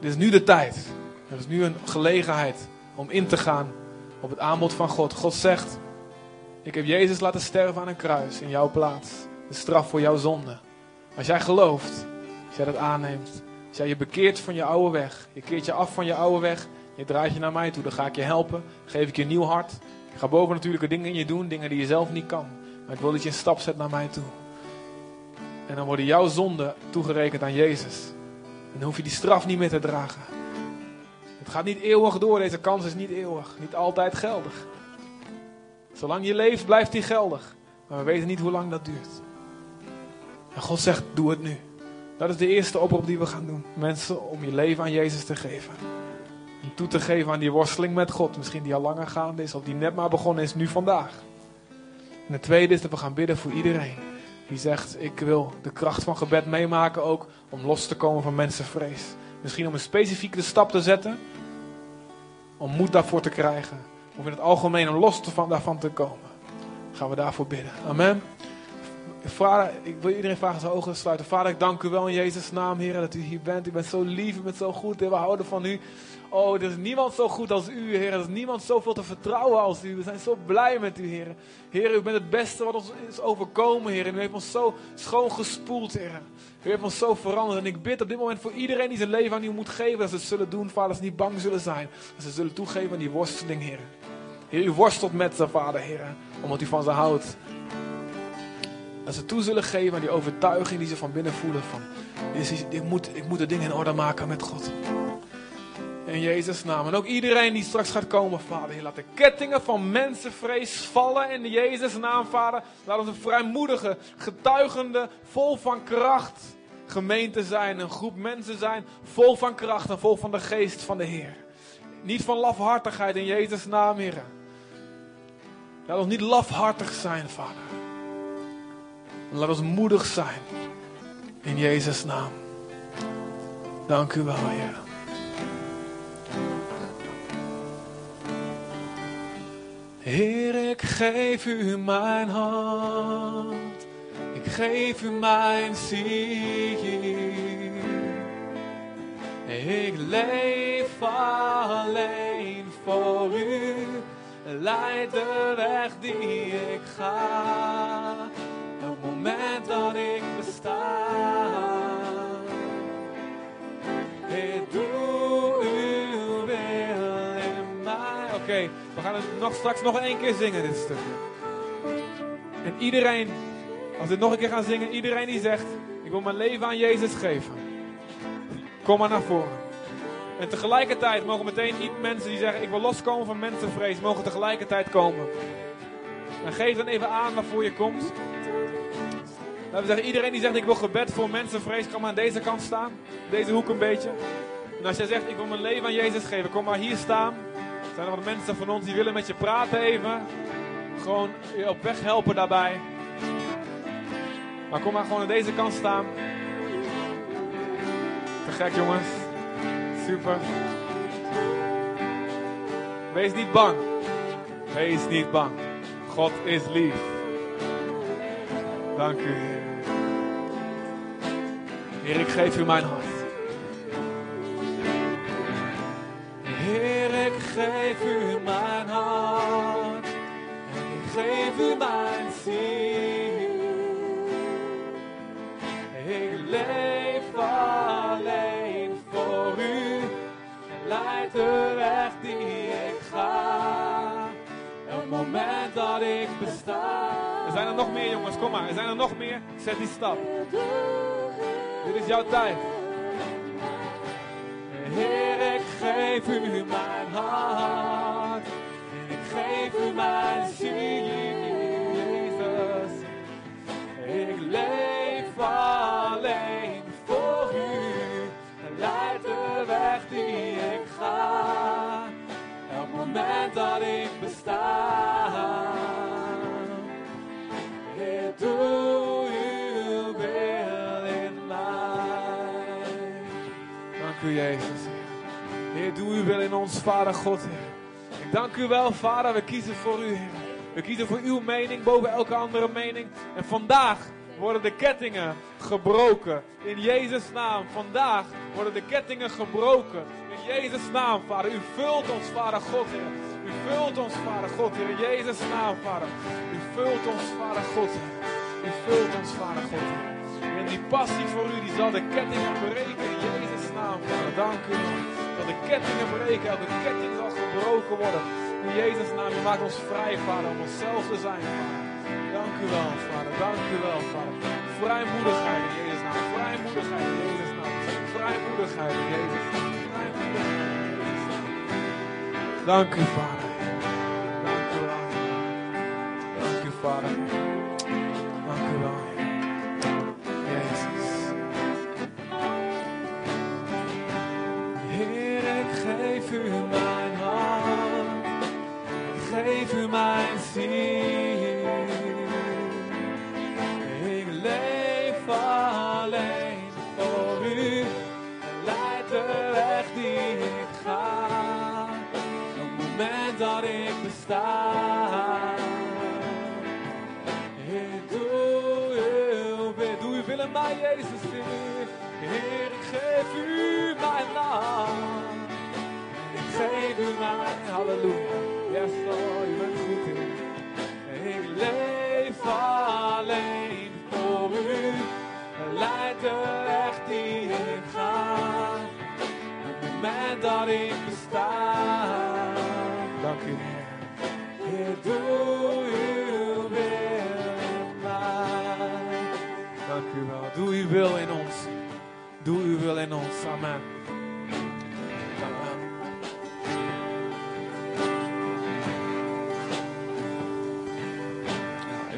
Dit is nu de tijd. Er is nu een gelegenheid om in te gaan op het aanbod van God. God zegt, ik heb Jezus laten sterven aan een kruis in jouw plaats. De straf voor jouw zonde. Als jij gelooft, als jij dat aanneemt, als jij je bekeert van je oude weg, je keert je af van je oude weg, je draait je naar mij toe, dan ga ik je helpen, geef ik je een nieuw hart. Ik ga boven natuurlijke dingen in je doen, dingen die je zelf niet kan. Maar ik wil dat je een stap zet naar mij toe. En dan worden jouw zonden toegerekend aan Jezus. En dan hoef je die straf niet meer te dragen. Het gaat niet eeuwig door, deze kans is niet eeuwig, niet altijd geldig. Zolang je leeft, blijft die geldig. Maar we weten niet hoe lang dat duurt. En God zegt, doe het nu. Dat is de eerste oproep die we gaan doen. Mensen, om je leven aan Jezus te geven. En toe te geven aan die worsteling met God. Misschien die al langer gaande is, of die net maar begonnen is, nu vandaag. En het tweede is dat we gaan bidden voor iedereen. Die zegt, ik wil de kracht van gebed meemaken ook om los te komen van mensenvrees. Misschien om een specifieke stap te zetten. Om moed daarvoor te krijgen. Of in het algemeen om los van, daarvan te komen. Gaan we daarvoor bidden. Amen. Vader, ik wil iedereen vragen zijn ogen te sluiten. Vader, ik dank u wel in Jezus' naam, Heer, dat u hier bent. U bent zo lief, u bent zo goed, Heer. We houden van u. Oh, er is niemand zo goed als u, Heer. Er is niemand zoveel te vertrouwen als u. We zijn zo blij met u, Heer. Heer, u bent het beste wat ons is overkomen, Heer. En u heeft ons zo schoon gespoeld, Heer. U heeft ons zo veranderd. En ik bid op dit moment voor iedereen die zijn leven aan u moet geven, dat ze het zullen doen, Vader, dat ze niet bang zullen zijn. Dat ze zullen toegeven aan die worsteling, Heer. Heer, u worstelt met ze, Vader, Heer, omdat u van ze houdt. Dat ze toe zullen geven aan die overtuiging die ze van binnen voelen. Van, ik, moet, ik moet de dingen in orde maken met God. In Jezus' naam. En ook iedereen die straks gaat komen, Vader. Laat de kettingen van mensenvrees vallen in Jezus' naam, Vader. Laat ons een vrijmoedige, getuigende, vol van kracht gemeente zijn. Een groep mensen zijn vol van kracht en vol van de geest van de Heer. Niet van lafhartigheid in Jezus' naam, Heer. Laat ons niet lafhartig zijn, Vader. Laat ons moedig zijn. In Jezus' naam. Dank u wel, Heer. Heer, ik geef u mijn hand. Ik geef u mijn ziel. Ik leef alleen voor u. leidt de weg die ik ga. Elk moment dat ik besta. Heer, doe uw wil in mij. Oké, we gaan het nog straks nog één keer zingen, dit stukje. En iedereen, als we dit nog een keer gaan zingen, iedereen die zegt, ik wil mijn leven aan Jezus geven. Kom maar naar voren. En tegelijkertijd mogen meteen mensen die zeggen, ik wil loskomen van mensenvrees, mogen tegelijkertijd komen. En geef dan even aan waarvoor je komt. Laten we zeggen, iedereen die zegt, ik wil gebed voor mensenvrees, kan maar aan deze kant staan. Deze hoek een beetje. En als jij zegt, ik wil mijn leven aan Jezus geven, kom maar hier staan. Zijn er wat mensen van ons die willen met je praten even. Gewoon je op weg helpen daarbij. Maar kom maar gewoon aan deze kant staan. Te gek jongens. Super. Wees niet bang. Wees niet bang. God is lief. Dank u. Heer, ik geef u mijn hart. Ik geef u mijn hart. En ik geef u mijn ziel. Ik leef alleen voor u. Leid de weg die ik ga. Elk moment dat ik besta. Er zijn er nog meer jongens, kom maar. Er zijn er nog meer. Zet die stap. Dit is jouw tijd. Heer, ik geef u mijn hart. Ik geef u mijn Vader God. Ik dank u wel, Vader. We kiezen voor u. We kiezen voor uw mening boven elke andere mening. En vandaag worden de kettingen gebroken. In Jezus' naam. Vandaag worden de kettingen gebroken. In Jezus' naam, Vader. U vult ons, Vader God, Heer. U vult ons, Vader God, Heer. In Jezus' naam, Vader. U vult ons, Vader God, Heer. U vult ons, Vader God, Heer. En die passie voor u, die zal de kettingen breken in Jezus' naam, Vader. Dank u. Dat de kettingen breken, elke ketting zal gebroken worden. In Jezus' naam, u maakt ons vrij, Vader, om onszelf te zijn, Vader. Dank u wel, Vader. Dank u wel, Vader. Vrijmoedigheid in Jezus' naam. Vrijmoedigheid in Jezus' naam. Vrijmoedigheid in Jezus' naam. Vrijmoedigheid in Jezus' naam. Dank u, Vader. Doe uw wil in mij, Jezus, Heer. Heer, ik geef u mijn naam. Ik geef u mijn halleluja.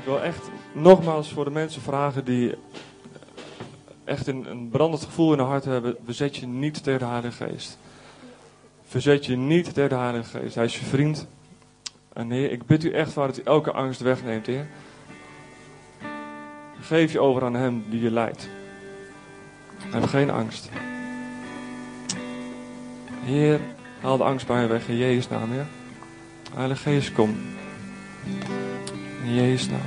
Ik wil echt nogmaals voor de mensen vragen die echt een, een brandend gevoel in hun hart hebben. Verzet je niet tegen de Heilige Geest. Verzet je niet tegen de Heilige Geest. Hij is je vriend. En Heer, ik bid u echt voor dat u elke angst wegneemt, Heer. Geef je over aan Hem die je leidt. Heb geen angst. Heer, haal de angst bij je weg in Jezus' naam, Heer. Heilige Geest, kom. In Jezus' naam.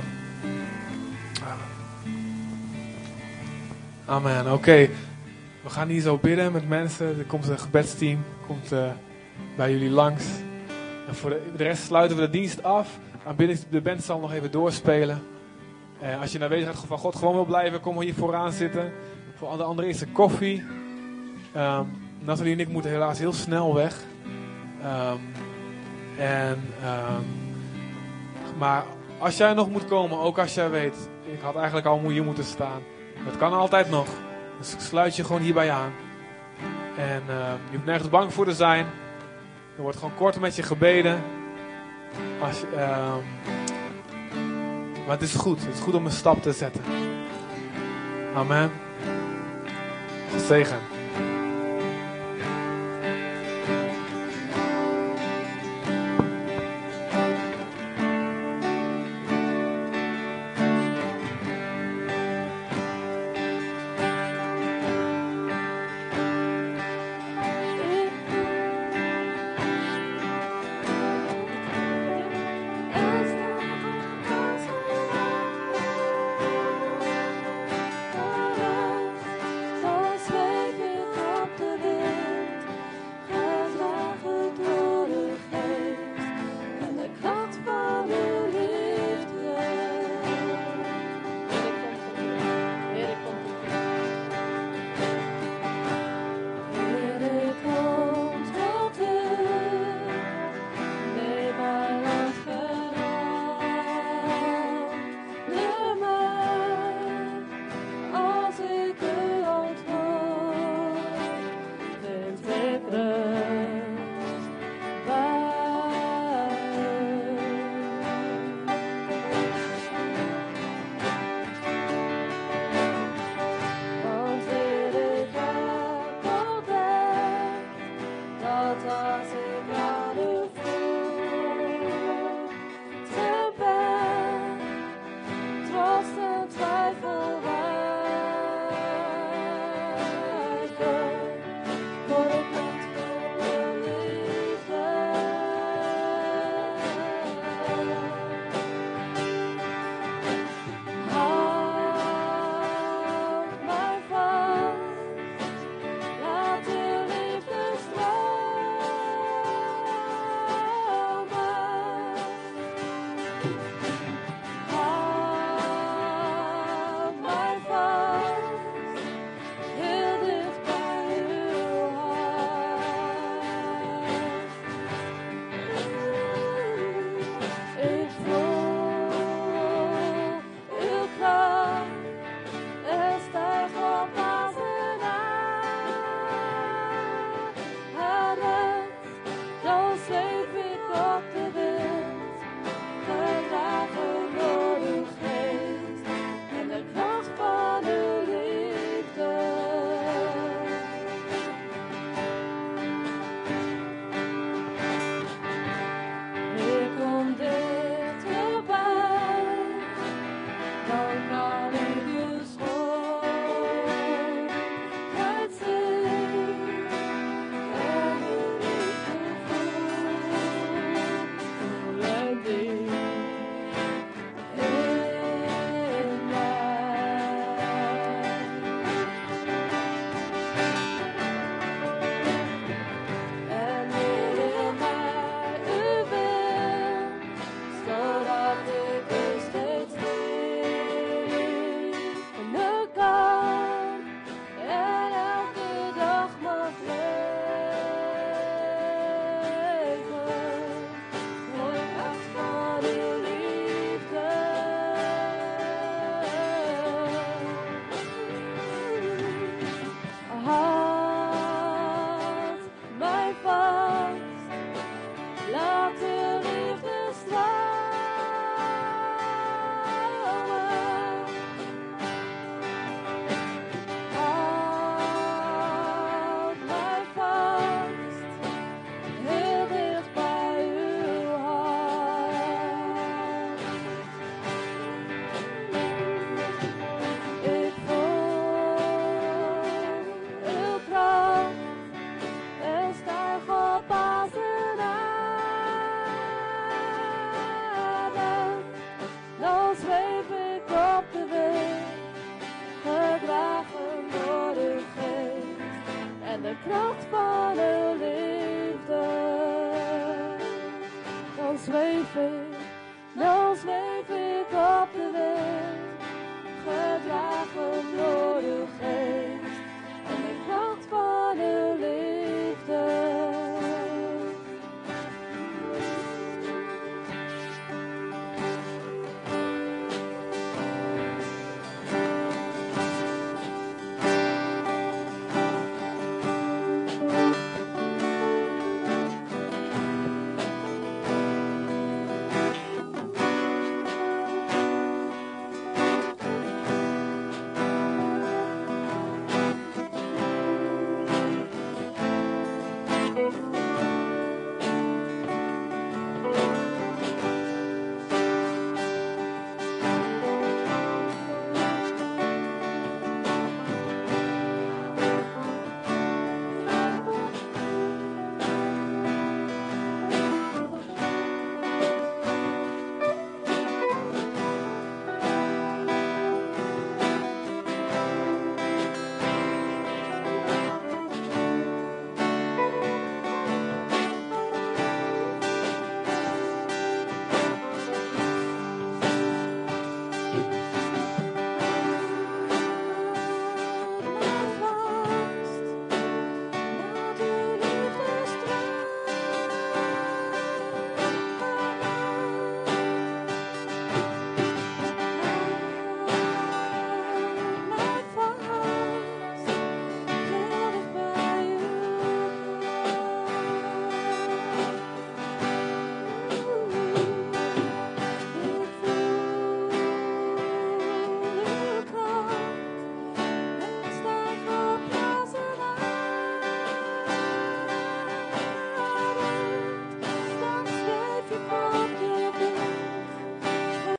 Amen. Oké, we gaan hier zo bidden met mensen. Er komt een gebedsteam, komt eh, bij jullie langs. En voor de, rest sluiten we de dienst af. Aanbiddings, de band zal nog even doorspelen. Eh, als je naar bezigheid van God gewoon wil blijven, kom hier vooraan zitten. Voor de andere is er koffie. Ehm Nathalie en ik moeten helaas heel snel weg. Ehm, en, ehm, maar als jij nog moet komen, ook als jij weet, ik had eigenlijk al hier moeten staan. Dat kan altijd nog. Dus sluit je gewoon hierbij aan. En ehm, je hoeft nergens bang voor te zijn. Er wordt gewoon kort met je gebeden. Als, ehm, maar het is goed. Het is goed om een stap te zetten. Amen. Zegen.